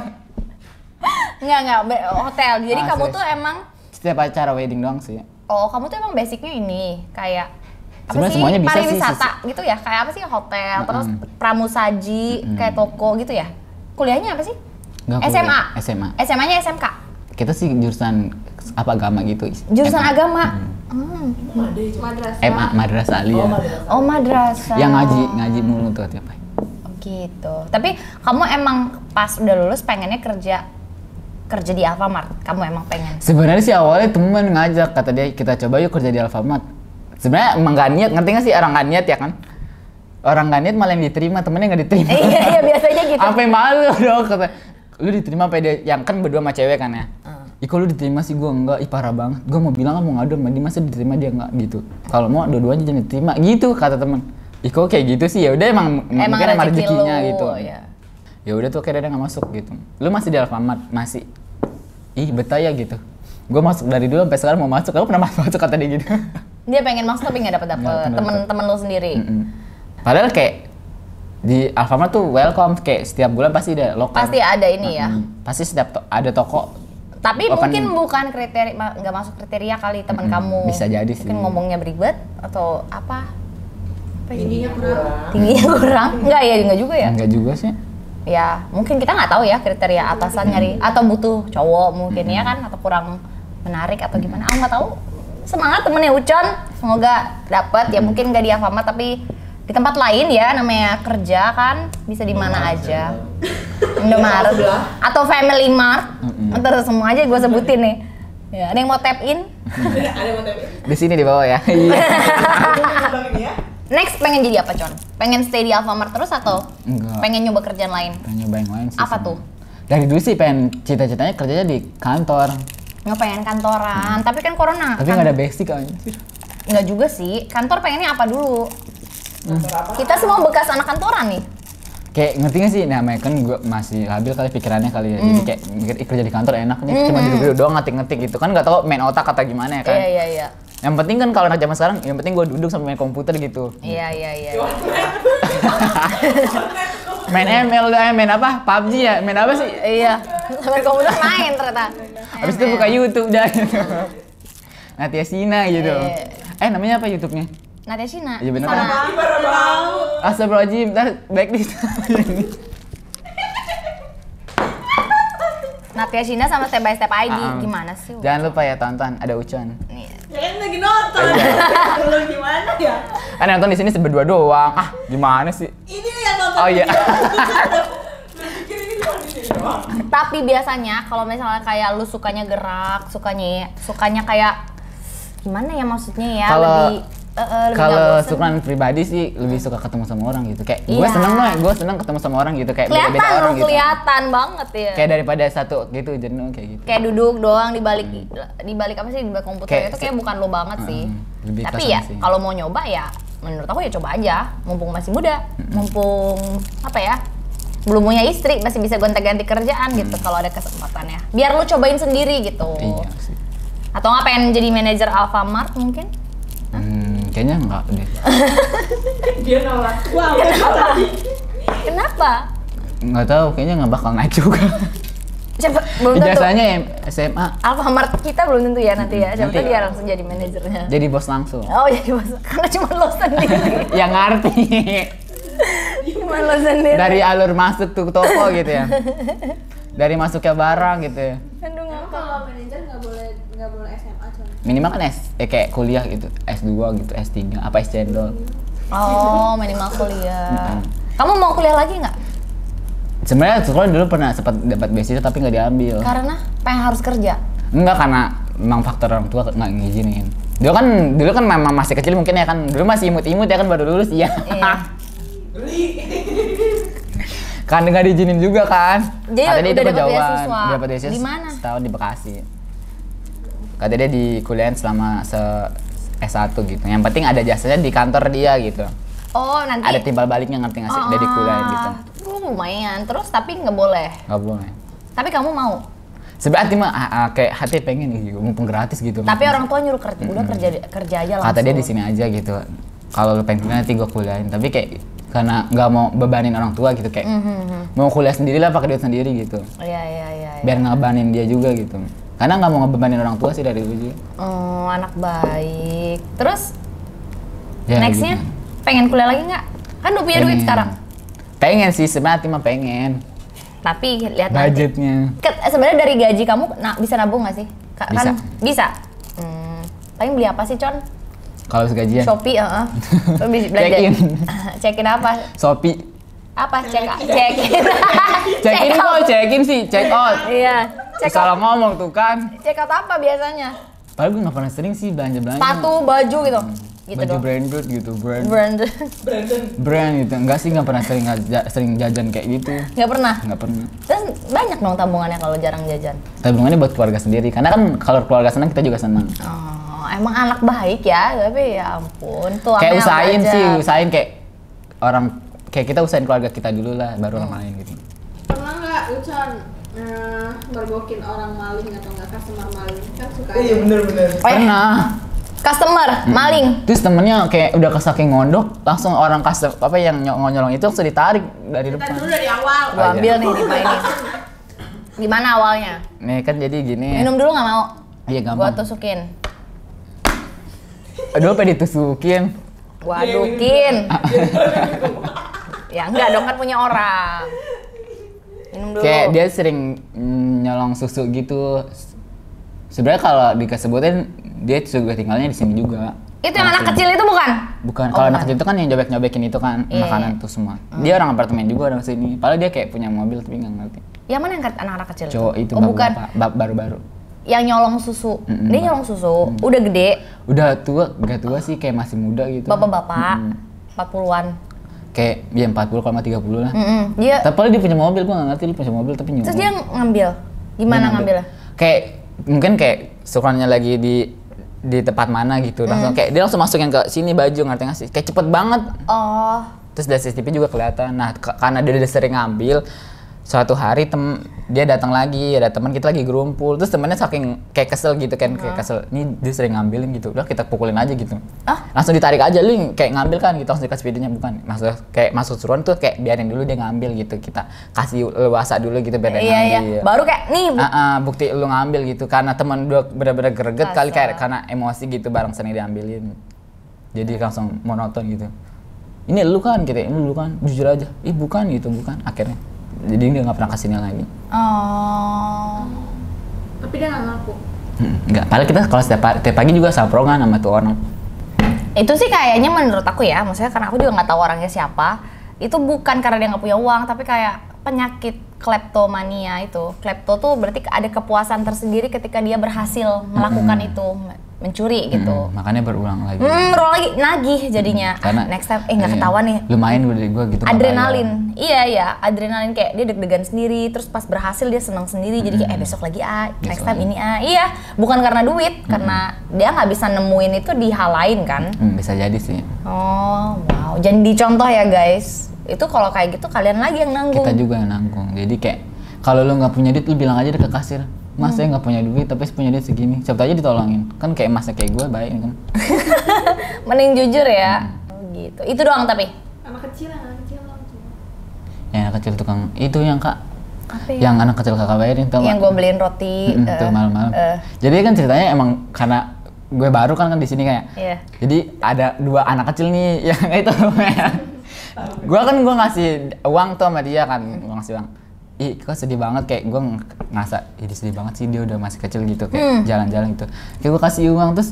Enggak, enggak, be- hotel. Jadi Ah, kamu serius. tuh emang setiap acara wedding doang sih oh, kamu tuh emang basicnya ini kayak apa sih semuanya bisa sih, pariwisata gitu ya? Kayak apa sih hotel, terus Mm-mm. pramusaji, kayak toko gitu ya? Kuliahnya apa sih? Nggak SMA. kuliah. SMA SMA-nya SMK. kita sih jurusan apa agama gitu Jurusan MA. agama. Hmm. Madrasah. MA Madrasah Aliyah Oh, madrasah. Oh, madrasah. yang ngaji ngaji mulu tuh tiap hari Gitu. Tapi kamu emang pas udah lulus pengennya kerja kerja di Alfamart. Kamu emang pengen. sebenarnya sih awalnya temen ngajak kata dia kita coba yuk kerja di Alfamart sebenarnya emang gak niat ngerti gak sih orang gak niat ya kan orang gak niat malah yang diterima temennya gak diterima. Iya, iya biasanya gitu. sampai malu dong kata lu diterima sampai dia yang kan berdua sama cewek kan ya? Hmm. Ih kok lu diterima sih? Gue enggak, ih parah banget. Gue mau bilang kan mau ngadu sama dia, masa diterima dia enggak? Gitu. Kalau mau dua-duanya jangan diterima, gitu kata temen. Ih kok kayak gitu sih, ya udah emang, Emang mungkin emang rezeki rezekinya gitu. ya. ya udah tuh akhirnya dia nggak masuk gitu. Lu masih di Alfamart, masih. Ih betah ya gitu. Gue masuk dari dulu sampai sekarang mau masuk. Aku pernah masuk kata dia gitu. Dia pengen masuk tapi nggak dapet dapet. Temen-temen lu sendiri. Mm-mm. Padahal kayak di Alfamart tuh welcome kayak setiap bulan pasti ada lokal Pasti ada ini ya. Mm, pasti setiap to- ada toko Tapi Open- mungkin bukan kriteria nggak masuk kriteria kali teman Mm-mm, kamu. bisa jadi sih. Mungkin ngomongnya beribet atau apa? Tingginya kurang. Tingginya kurang? Enggak ya, enggak juga ya. enggak juga sih Ya, mungkin kita nggak tahu ya kriteria atasan nyari atau butuh cowok mungkin ya kan atau kurang menarik atau gimana. Aku nggak tahu. Semangat temennya Ucon, semoga dapat ya mungkin nggak di Alfamart tapi di tempat lain ya namanya kerja kan bisa di mana aja. Indomaret atau Family Mart. Ntar semua aja gue sebutin nih. Ya, ada yang mau tap in? Ada yang mau tapi. di sini di bawah ya Iya. ini ya. Next pengen jadi apa, Con? Pengen stay di Alfamart terus atau Enggak. pengen nyoba kerjaan lain? pengen nyoba yang lain sih Apa sebenarnya. tuh? dari dulu sih pengen cita-citanya kerjanya di kantor Nggak pengen kantoran, tapi kan corona. tapi nggak ada basic kan Nggak juga sih. Kantor pengennya apa dulu? Kita semua bekas anak kantoran nih. kayak ngerti gak sih? Namanya kan gue masih labil kali pikirannya kali ya. Jadi Hmm. kayak mikir "Ih, kerja di kantor enak nih. Cuma duduk-duduk doang ngetik-ngetik gitu. Kan nggak tahu main otak atau gimana ya kan? Iya, iya, iya. yang penting kan kalau anak zaman sekarang yang penting gue duduk sambil main komputer gitu. Iya, iya, iya. (laughs) main ML dah main apa? PUBG ya? Main apa sih? Iya. Sambil komputer main ternyata. habis itu buka YouTube dah. (laughs) Gitu Natia Sina gitu. Iya. eh namanya apa YouTube-nya Nadia Shina. Iya, kan? Baru tahu. Astagfirullahaladzim, ntar blacklist (laughs) Nadia Shina sama Step by Step ID. Ah, ah. Gimana sih? Jangan lupa ya tonton, ada Ucon Nih. Ya kan lagi nonton. (laughs) Lu gimana ya? Kan nonton di sini berdua doang. Ah, gimana sih? Ini yang nonton. Oh iya. Di. (laughs) Tapi biasanya kalau misalnya kayak lu sukanya gerak, sukanya sukanya kayak gimana ya maksudnya ya Kalau- lebih nggak Kalau sukaan pribadi sih lebih suka ketemu sama orang gitu. Kayak gue Iya. seneng loh, gue seneng ketemu sama orang gitu. Kayak kelihatan beda-beda orang lu gitu. kelihatan banget ya. Kayak daripada satu gitu jenuh kayak gitu. kayak duduk doang di balik di balik apa sih di balik komputer Kayak itu kayak bukan lo banget sih. Mm, lebih Tapi ya sih. kalau mau nyoba ya menurut aku ya coba aja, mumpung masih muda, mumpung apa ya? Belum punya istri, masih bisa gonta-ganti kerjaan gitu kalau ada kesempatannya. Biar lu cobain sendiri gitu. Iya sih. Atau nggak pengen jadi manajer Alfamart mungkin? Hmm, kayaknya enggak deh. (laughs) Dia nolak. Wah, tadi. Kenapa? Enggak tahu, kayaknya nggak bakal naik juga. Siapa belum tentu. Ijazahnya ya SMA Alfamart kita belum tentu ya nanti ya. Siapa Nanti. dia langsung jadi manajernya. jadi bos langsung. Oh jadi bos, (laughs) karena cuma lo sendiri. (laughs) yang ngerti. cuma lo sendiri. Dari alur masuk tuh toko gitu ya. Dari masuknya barang gitu ya. Aduh ngapa? kalau manajer nggak boleh nggak boleh SMA Minimal kan S, eh, kayak kuliah gitu, S2 gitu, S3, apa S cendol. Oh, minimal kuliah. Kamu mau kuliah lagi nggak? Sebenarnya sekolah dulu pernah sempat dapat beasiswa tapi nggak diambil. Karena pengen harus kerja. Enggak karena memang faktor orang tua nggak ngizinin. Dulu kan dulu kan memang masih kecil mungkin ya kan dulu masih imut-imut ya kan baru lulus iya. Iya. kan nggak diizinin juga kan. Jadi Kata dia udah itu dapat beasiswa. Dapat beasiswa Di mana? Setahun di Bekasi. Kata dia di kuliahin selama se S1 gitu. Yang penting ada jasanya di kantor dia gitu. Oh, nanti. Ada timbal baliknya ngerti nggak sih dari kuliah gitu. Oh, lumayan. Terus tapi nggak boleh. Nggak boleh. Tapi kamu mau. Sebenarnya mah ah, ah, kayak hati pengen gitu, mumpung gratis gitu. Tapi orang tua nyuruh kerja. Udah kerja kerja aja langsung. kata dia di sini aja gitu. Kalau lu pengen kuliah nanti gue kuliahin. Tapi kayak karena nggak mau bebanin orang tua gitu kayak Mhm. mau kuliah sendiri lah pakai duit sendiri gitu. Iya, iya, iya. iya. Biar ngebebanin dia juga gitu. Karena nggak mau ngebebanin orang tua sih dari juga. Oh, anak baik. Terus Ya, nextnya gitu. pengen kuliah lagi nggak? Kan udah punya duit Pengen. sekarang. Pengen sih sebenarnya mah pengen. Tapi lihat. Budgetnya. Sebenarnya dari gaji kamu na- bisa nabung nggak sih? Ka- Bisa. Kan bisa. Hmm. Paling beli apa sih, Con? Kalau segajian. Shopee, heeh. (laughs) Lo bisa belanja. Check-in. (laughs) Check-in apa? Shopee. Apa? Check check-in. (laughs) Check in kok, check in sih, check out. Iya. Check Salah ngomong tuh kan. Check out apa biasanya? Padahal gue nggak pernah sering sih belanja-belanja. Sepatu, baju gitu. Gitu Baju dong. branded gitu, brand. Brand. Brand gitu. Enggak sih nggak pernah sering ngaja- sering jajan kayak gitu. Nggak pernah. Nggak pernah. Terus banyak dong tabungannya kalau jarang jajan. tabungannya buat keluarga sendiri karena kan kalau keluarga senang kita juga senang Oh, emang anak baik ya, tapi ya ampun tuh kayak usahain sih usahain kayak orang kayak kita usahain keluarga kita dulu lah baru orang lain gitu pernah nggak Ucan Nah, mergokin orang maling atau enggak customer maling kan suka Iya ada. bener-bener. Oh Pernah. customer maling. Terus temennya kayak udah kesaking ngondok, langsung orang customer apa yang nyolong itu langsung ditarik dari Kita depan. dulu dari awal. Gua ambil nih dimainin. Gimana awalnya? Nih kan jadi gini. Minum dulu nggak mau? Iya Gua gampang. tusukin. Aduh apa ditusukin? Gua adukin. ya enggak dong kan punya orang. Minum dulu. Kayak dia sering mm, nyolong susu gitu. Sebenarnya kalau dikesebutin dia juga tinggalnya di sini juga. Itu yang anak kecil itu bukan? Bukan, Oh, kalau anak bukan. kecil itu kan yang nyobek-nyobekin itu kan Iya, makanan iya. tuh semua. Dia orang apartemen juga orang sini. Padahal dia kayak punya mobil tapi nggak ngerti. Yang mana yang anak-anak kecil? Cowok itu Oh, bukan. baru-baru. Yang nyolong susu. Mm-mm, Dia Bap. nyolong susu, udah gede, Udah tua, gak tua sih kayak masih muda gitu. bapak-bapak, Mm-mm. 40-an. Kayak ya 40 kalau 30 lah. Mm-mm. Dia Tapi dia punya mobil, gua gak ngerti dia punya mobil tapi nyolong. terus dia ngambil. Gimana Dia ngambilnya? Kayak mungkin kayak sukannya lagi di di tempat mana gitu. Langsung kayak dia langsung masukin ke sini baju ngerti gak sih? Kayak cepet banget. Oh, Terus dari CCTV juga kelihatan. Nah, karena dia udah sering ngambil, suatu hari tem dia datang lagi, ada teman kita lagi gerumpul. Terus temennya saking kayak kesel gitu kan, kayak kesel. Ini dia sering ngambilin gitu. Udah kita pukulin aja gitu. Ah? Langsung ditarik aja lu kayak ngambil kan gitu langsung dikasih videonya bukan. Maksudnya kayak masuk suruhan tuh kayak biarin dulu dia ngambil gitu. Kita kasih leluasa dulu gitu biar dia iya iya. Baru kayak nih. bu- bukti lu ngambil gitu karena teman dua bener-bener greget kali kayak karena emosi gitu barang seni diambilin jadi langsung monoton gitu ini lu kan gitu ini lu kan jujur aja ih bukan gitu bukan akhirnya jadi dia nggak pernah kasihnya lagi Oh. Tapi dia nggak ngaku. Hmm, nggak padahal kita kalau setiap, pa- tiap pagi juga sabrongan sama tuh orang Itu sih kayaknya menurut aku ya, maksudnya karena aku juga nggak tahu orangnya siapa. Itu bukan karena dia nggak punya uang, tapi kayak penyakit kleptomania itu. Klepto tuh berarti ada kepuasan tersendiri ketika dia berhasil melakukan itu, mencuri gitu. Hmm, makanya berulang lagi. Hmm, roll lagi nagih jadinya. karena Next time eh nggak iya, ketahuan nih. lumayan udah gua gitu adrenalin. iya iya adrenalin kayak dia deg-degan sendiri terus pas berhasil dia senang sendiri jadi kayak eh besok lagi ah next Besok time lagi. ini ah. Iya bukan karena duit karena dia nggak bisa nemuin itu di hal lain kan? Hmm, bisa jadi sih. Oh wow. Jangan dicontoh ya guys. Itu kalau kayak gitu kalian lagi yang nanggung. Kita juga yang nanggung. Jadi kayak kalau lu nggak punya duit lu bilang aja deh ke kasir mas saya nggak punya duit tapi saya punya duit segini. Siapa aja ditolongin. Kan kayak masnya kayak gue baik kan. (laughs) Mending jujur ya. Oh, gitu. Itu doang tapi? Anak kecil, anak kecil langsung. yang anak kecil tukang itu yang kak. Apa ya? Yang anak kecil kakak bayarin tau yang gue beliin roti tuh malam-malam. eh, jadi kan ceritanya emang karena gue baru kan kan di sini kayak. Iya. jadi ada dua anak kecil nih (laughs) yang itu (laughs) gue kan gue ngasih uang tuh sama dia kan gue ngasih uang ih kok sedih banget. Kayak gue ngerasa ih dia sedih banget sih dia udah masih kecil gitu. Hmm. kayak jalan-jalan gitu. Kayak gue kasih uang terus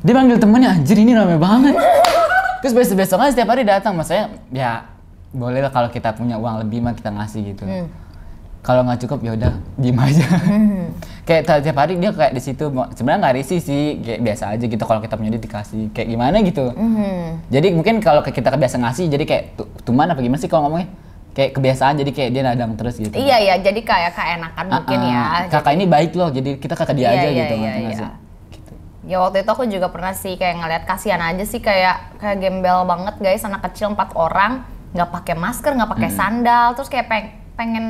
dia panggil temennya anjir ini rame banget. (laughs) Terus besok besoknya setiap hari datang. Maksudnya ya boleh lah kalau kita punya uang lebih mah kita ngasih gitu. Hmm. kalau nggak cukup ya udah diem aja. (laughs) Kayak ta- tiap hari dia kayak di situ. Sebenarnya nggak risih sih. Kayak biasa aja gitu kalau kita punya duit dikasih. Kayak gimana gitu. Mhm. jadi mungkin kalau kita kebiasa ngasih jadi kayak tu- tuman apa gimana sih kalau ngomongnya kayak kebiasaan jadi kayak dia nadang terus gitu. Iya iya jadi kayak keenakan Ah, mungkin ah, ya. Kakak ini baik loh jadi kita kakak dia Iya, aja iya, gitu iya, iya. sih? Gitu. Ya waktu itu aku juga pernah sih kayak ngeliat kasihan aja sih kayak kayak gembel banget guys anak kecil empat orang nggak pakai masker nggak pakai sandal terus kayak peng- pengen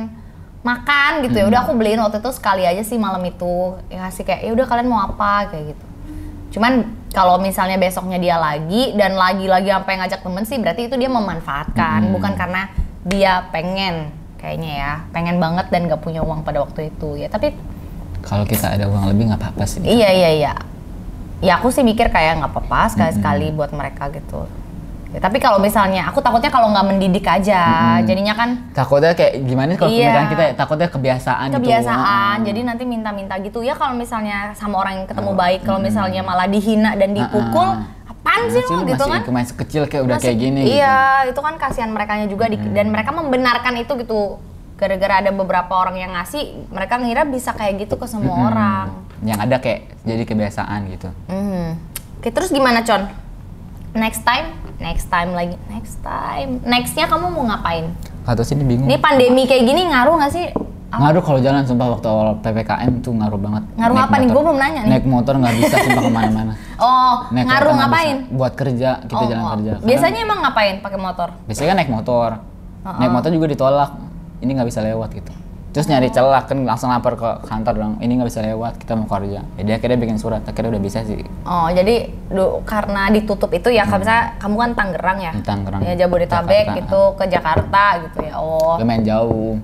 makan gitu ya. Udah aku beliin waktu itu sekali aja sih malam itu. Ya kasih kayak ya udah kalian mau apa? kayak gitu. Cuman kalau misalnya besoknya dia lagi dan lagi-lagi sampai ngajak temen sih berarti itu dia memanfaatkan. Hmm. bukan karena dia pengen kayaknya ya pengen banget dan nggak punya uang pada waktu itu ya tapi kalau kita ada uang lebih nggak apa-apa sih Iya iya iya. Ya aku sih mikir kayak nggak apa-apa sekali-sekali buat mereka gitu. Ya, tapi kalau misalnya aku takutnya kalau nggak mendidik aja, jadinya kan takutnya kayak gimana kalau Iya. kita ya? takutnya kebiasaan gitu kebiasaan. Ah. Jadi nanti minta-minta gitu ya kalau misalnya sama orang yang ketemu baik, kalau misalnya malah dihina dan dipukul, Ah, apaan sih lo gitu masih, kan? masih kecil kayak udah Masih- kayak gini gitu. Iya, itu kan kasihan mereka juga di- dan mereka membenarkan itu gitu. Gara-gara ada beberapa orang yang ngasih, mereka ngira bisa kayak gitu ke semua Mm-mm. orang. yang ada kayak jadi kebiasaan gitu Hmm. Oke, terus gimana, Con? Next time, next time lagi, next time. Nextnya kamu mau ngapain? atau sini bingung Ini pandemi kayak gini ngaruh nggak sih? Ngaruh kalau jalan sumpah waktu awal ppkm tuh ngaruh banget Ngaruh Naik apa nih? motor. Gua belum nanya nih. naik motor nggak bisa sumpah ke mana-mana (laughs) Oh, naik ngaruh ngapain? bisa. buat kerja kita Oh, jalan oh. kerja Karena Biasanya emang ngapain pakai motor? biasanya kan naik motor naik motor juga ditolak ini nggak bisa lewat gitu terus nyari celah kan langsung lapor ke kantor dong ini nggak bisa lewat kita mau kerja ya dia akhirnya bikin surat akhirnya udah bisa sih Oh, jadi du- karena ditutup itu ya, kalau misalnya kamu kan Tangerang ya? Di Tangerang. Ya Jabodetabek Jakarta. gitu ke Jakarta gitu ya. Oh, lumayan jauh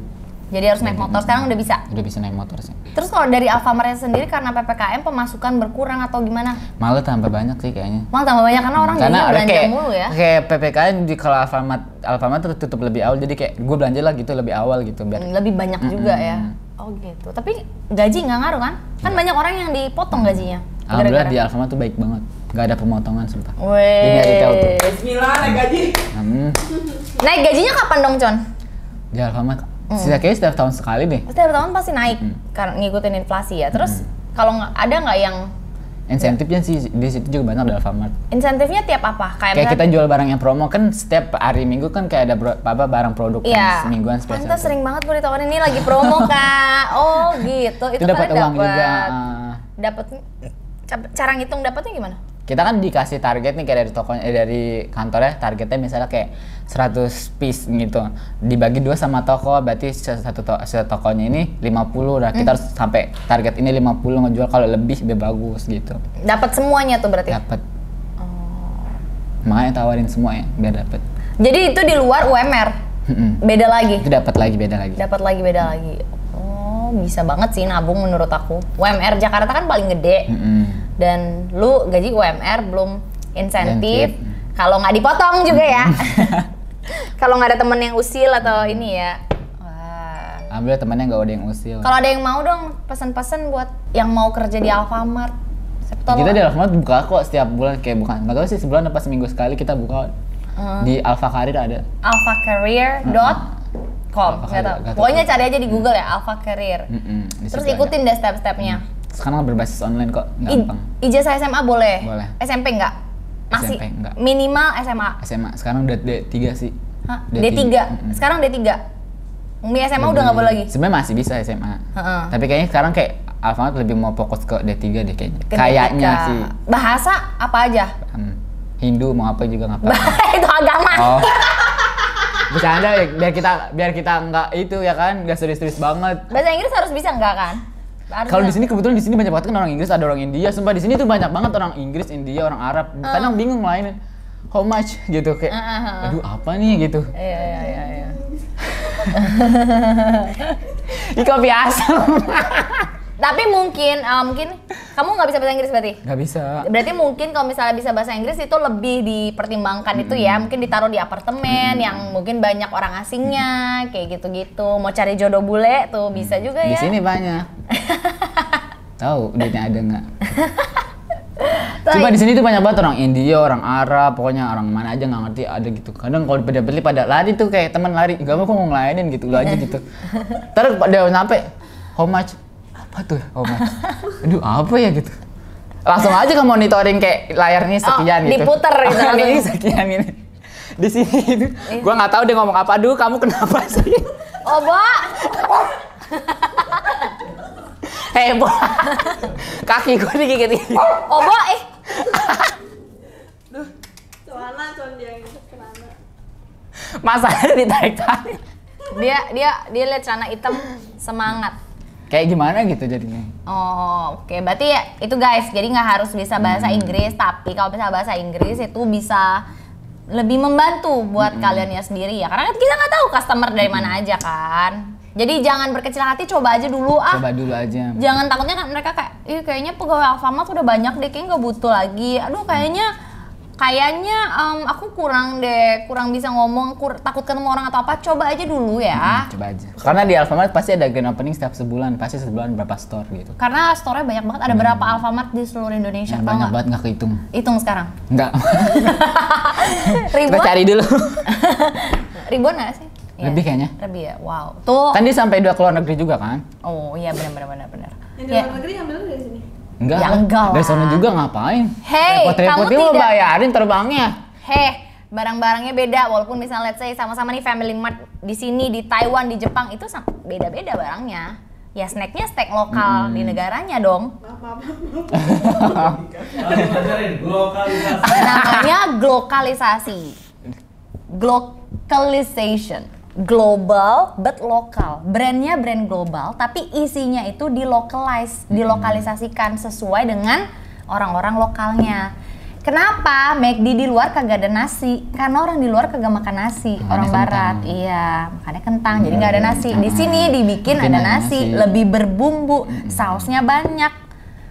jadi harus naik motor. Sekarang udah bisa. udah bisa naik motor sih Terus kalau dari Alfamart sendiri karena PPKM pemasukan berkurang atau gimana? malah tambah banyak sih kayaknya Malah tambah banyak karena orang karena belanja kayak mulu ya. kayak ppkm di kalau Alfamart Alfamart tuh tutup lebih awal jadi kayak gue belanja lah gitu lebih awal gitu biar Lebih banyak juga ya. Oh gitu. Tapi gaji nggak ngaruh kan? Kan banyak orang yang dipotong gajinya. alhamdulillah di Alfamart tuh baik banget nggak ada pemotongan sumpah retail tuh. Bismillah naik gaji. hmm, Naik gajinya kapan dong, Con? di Alfamart sisa kayaknya setiap tahun sekali deh Setiap tahun pasti naik karena ngikutin inflasi ya. Terus kalau nggak ada nggak yang insentifnya sih di situ juga banyak di Alfamart insentifnya tiap apa? Kayak, kayak kita jual barang yang promo kan setiap hari minggu kan kayak ada bro- apa barang produk Iya. kan semingguan spesial Pantes sering banget gue ditawarin ini lagi promo (laughs) kak. Oh gitu. itu Itu, dapat uang juga dapat. ah. Dapat cara ngitung dapatnya gimana? Kita kan dikasih target nih kayak dari toko eh, dari kantornya targetnya misalnya kayak 100 piece gitu dibagi dua sama toko berarti satu to satu tokonya ini 50 nah Hmm. kita harus sampai target ini 50 ngejual kalau lebih lebih bagus gitu Dapat semuanya tuh berarti. dapat Oh. makanya tawarin semua ya biar dapat Jadi itu di luar UMR. Beda lagi. itu dapat lagi beda lagi Dapat lagi beda lagi. Oh, bisa banget sih nabung menurut aku. UMR Jakarta kan paling gede. Mm-mm. Dan lu gaji UMR belum insentif. Kalau nggak dipotong juga ya. (laughs) Kalau nggak ada temen yang usil atau ini ya. Wah. alhamdulillah temannya nggak ada yang usil Kalau ada yang mau dong pesan-pesan buat yang mau kerja di Alfamart. Kita di Alfamart buka kok setiap bulan kayak bukan nggak tahu sih sebulan apa seminggu sekali kita buka Hmm. di Alfa Karir ada alfacareer.com Alpha nggak nggak tahu. Pokoknya cari aja di Google ya Alpha Career. Mm-mm, di Terus ikutin ada. deh step-stepnya. sekarang berbasis online kok I- gampang ijazah SMA boleh? Boleh. SMP enggak? Masih SMP enggak. minimal SMA. SMA sekarang udah D3 sih Hah? D3. D3. Mm-mm. Sekarang D3. Umi SMA udah nggak boleh lagi. sebenarnya masih bisa SMA Heeh. tapi kayaknya sekarang kayak Alfamart lebih mau fokus ke D3 deh kayaknya Ke kayaknya D3. sih Bahasa apa aja? Hmm, Hindu mau apa juga nggak apa-apa (laughs) itu agama. oh (laughs) bercanda ya biar kita biar kita nggak itu ya kan nggak serius-serius banget Bahasa Inggris harus bisa enggak kan? Kalau di sini kebetulan di sini banyak banget kan orang Inggris, ada orang India. Sumpah di sini tuh banyak banget orang Inggris, India, orang Arab. Kadang bingung lain how much gitu kayak Ah, ah, ah. aduh apa nih gitu. Iya iya iya iya. (laughs) Ini kopi asam. (laughs) Tapi mungkin eh, mungkin kamu nggak bisa bahasa Inggris berarti? Gak bisa. Berarti mungkin kalau misalnya bisa bahasa Inggris itu lebih dipertimbangkan itu ya, mungkin ditaruh di apartemen yang mungkin banyak orang asingnya, kayak gitu-gitu. Mau cari jodoh bule tuh bisa juga Di ya. sini banyak. (laughs) Tahu duitnya ada nggak? (laughs) Coba di sini tuh banyak banget orang India, orang Arab, pokoknya orang mana aja nggak ngerti ada gitu. Kadang kalau pada beli pada lari tuh kayak teman lari, gak mau kok mau ngelayanin gitu, lu aja gitu. (laughs) Terus dia sampai how much? Apa tuh how much? Aduh apa ya gitu. Langsung aja ke monitoring kayak layarnya sekian gitu. Oh, diputer (laughs) gitu ini langsung. sekian ini. Di sini itu, gua nggak tahu dia ngomong apa. Aduh kamu kenapa sih? Oh, Bo. Heboh. Kaki gua digigit. Oh, Bo, eh. celana cuman dia celana Masalahnya ditarik-tarik. Dia dia dia lihat celana hitam semangat. Kayak gimana gitu jadinya. Oh, oke. Berarti ya itu guys, jadi nggak harus bisa bahasa Inggris, tapi kalau bisa bahasa Inggris itu bisa lebih membantu buat kaliannya sendiri ya. Karena kita nggak tahu customer dari mana aja kan. Jadi jangan berkecil hati, coba aja dulu ah. Coba dulu aja. Jangan takutnya kan mereka kayak, ih kayaknya pegawai Alfamart udah banyak deh, kayaknya nggak butuh lagi. Aduh kayaknya kayaknya em, aku kurang deh, kurang bisa ngomong, kur- takut ketemu orang atau apa. Coba aja dulu ya. Coba aja. Karena di Alfamart pasti ada grand opening setiap sebulan, pasti sebulan berapa store gitu. Karena store-nya banyak banget, ada berapa Alfamart di seluruh Indonesia, tau banyak banget nggak kehitung. Hitung sekarang. Enggak. (laughs) (laughs) Kita cari dulu. (laughs) Ribuan nggak sih? Iya. Lebih kayaknya. Lebih ya. Wow. Tuh. Kan dia sampai dua keluar negeri juga kan? Oh iya benar benar benar benar. yang di Ya. luar negeri ambilnya dari sini Enggak. Ya enggak Dari lah. sana juga ngapain? Hey, Repot-repot kamu dia mau tidak- bayarin terbangnya. Heh, barang-barangnya beda walaupun misalnya let's say sama-sama nih Family Mart di sini di Taiwan di Jepang itu beda-beda barangnya. Ya snacknya snack lokal di negaranya dong. Namanya glokalisasi. Glocalization. Global but lokal. Brandnya brand global, tapi isinya itu dilocalize, dilokalisasikan sesuai dengan orang-orang lokalnya. Kenapa McD di luar kagak ada nasi? Karena orang di luar kagak makan nasi, Makannya orang kentang. barat. Iya, makannya kentang, jadi nggak ada nasi. Di sini dibikin bikin ada nasi, nasi. lebih berbumbu, sausnya banyak.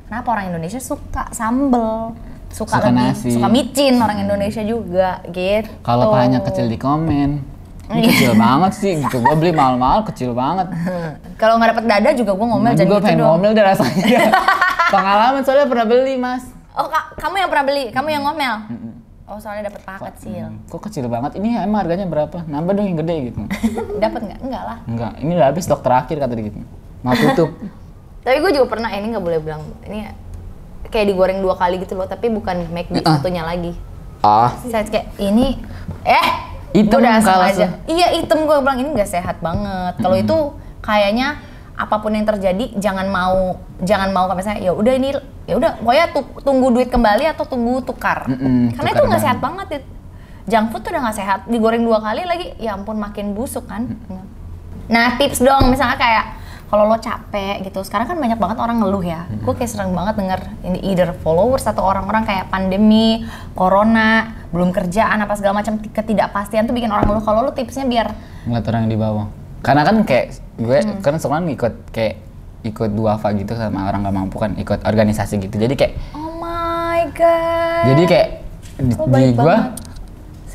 Kenapa orang Indonesia suka sambel? Suka, Suka lebih, nasi. suka micin orang Indonesia juga, gitu. Kalau pahanya kecil di komen. Ini kecil banget sih gitu. Gua beli mahal-mahal kecil banget. (laughs) Kalau nggak dapet dada juga gue ngomel jangan juga gitu pengen dong. ngomel deh rasanya. (laughs) Pengalaman soalnya pernah beli, Mas. Oh, Kak, kamu yang pernah beli, kamu yang ngomel. Oh, soalnya dapet paha kecil. Hmm, Kok kecil banget? Ini emang harganya berapa? Nambah dong yang gede gitu. (laughs) Dapet nggak? Enggak lah. Enggak, ini udah habis stok terakhir kata dia gitu. Mau tutup. Tapi gue juga pernah ini nggak boleh bilang ini kayak digoreng dua kali gitu loh, tapi bukan McD Ah. satunya lagi. Ah, Saya kayak ini eh Hitam gua udah kalau aja. Iya hitam gue bilang ini nggak sehat banget. Kalau itu kayaknya apa pun yang terjadi jangan mau jangan mau kayak misalnya ya udah ini ya udah pokoknya tu- tunggu duit kembali atau tunggu tukar. Mm-mm, Karena tukar itu nggak sehat banget. It. Junk food tuh udah nggak sehat. Digoreng dua kali lagi ya ampun makin busuk kan. Nah tips dong misalnya kayak kalau lo capek gitu sekarang kan banyak banget orang ngeluh ya gue kayak sering banget denger ini either followers atau orang-orang kayak pandemi corona belum kerjaan apa segala macam ketidakpastian tuh bikin orang ngeluh kalau lo tipsnya biar ngeliat orang yang di bawah. Karena kan kayak gue Hmm. kan sekarang ikut kayak ikut duafa gitu sama orang nggak mampu kan ikut organisasi gitu. Jadi kayak oh my god jadi kayak di, Oh, di baik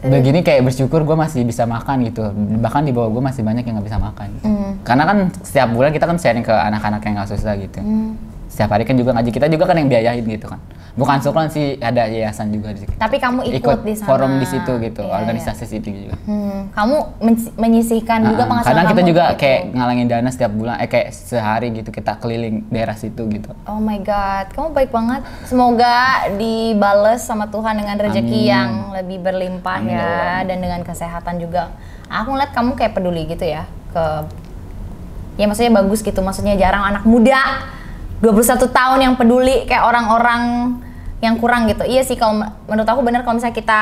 begini kayak bersyukur gue masih bisa makan gitu. Bahkan di bawah gue masih banyak yang nggak bisa makan. gitu. Hmm. Karena kan setiap bulan kita kan sharing ke anak-anak yang nggak susah gitu. Hmm. Setiap hari kan juga ngaji kita juga kan yang biayain gitu kan. Bukan sukron sih ada yayasan juga di situ. tapi kamu ikut, di sana forum di situ gitu, Iya, organisasi situ juga. Hmm, kamu men- menyisihkan juga Nah, penghasilan kadang kita juga gitu. kayak ngalangin dana setiap bulan, eh kayak sehari gitu kita keliling daerah situ gitu. Oh my god, kamu baik banget. Semoga dibales sama Tuhan dengan rezeki Amin. yang lebih berlimpah Amin, ya ya Allah. dan dengan kesehatan juga. Aku ngeliat kamu kayak peduli gitu ya ke ya maksudnya bagus gitu. Maksudnya jarang anak muda 21 tahun yang peduli kayak orang-orang yang kurang gitu. Iya sih kalau men- menurut aku bener kalau misalnya kita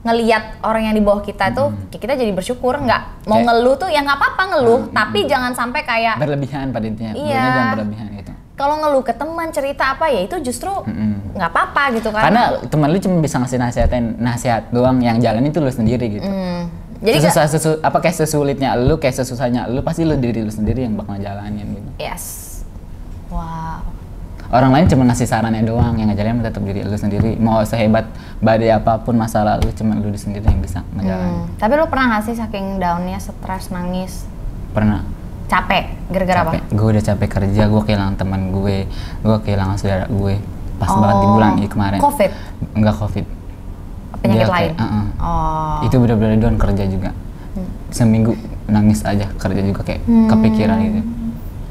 ngeliat orang yang di bawah kita tuh ya kita jadi bersyukur nggak mau Kayak- ngeluh tuh ya nggak apa-apa ngeluh tapi jangan sampai kayak Berlebihan pada intinya, Iya. Jangan berlebihan gitu. kalau ngeluh ke teman cerita apa ya itu justru nggak apa-apa gitu kan Karena teman lu cuma bisa ngasih nasihatin nasihat doang, yang jalan itu lu sendiri gitu. Hmm. jadi Sesusah, sesu, apa kayak sesulitnya lu, kayak sesusahnya lu pasti lu diri lu sendiri yang bakal jalanin gitu. yes wow Orang lain cuma ngasih sarannya doang, yang ngejalanin tetap diri lu sendiri. Mau sehebat badai apa pun masalah lu, cuma lu sendiri yang bisa ngejalanin. Hmm. tapi lo pernah nggak sih saking downnya stres nangis Pernah capek gara-gara apa. Gue udah capek kerja, gue kehilangan teman gue, gue kehilangan saudara gue. Pas banget di Oh, bulan ini kemarin. COVID? Enggak covid. penyakit Dia lain kayak, uh-uh. oh Itu bener-bener down kerja juga. Seminggu nangis aja kerja juga kayak Hmm. kepikiran gitu.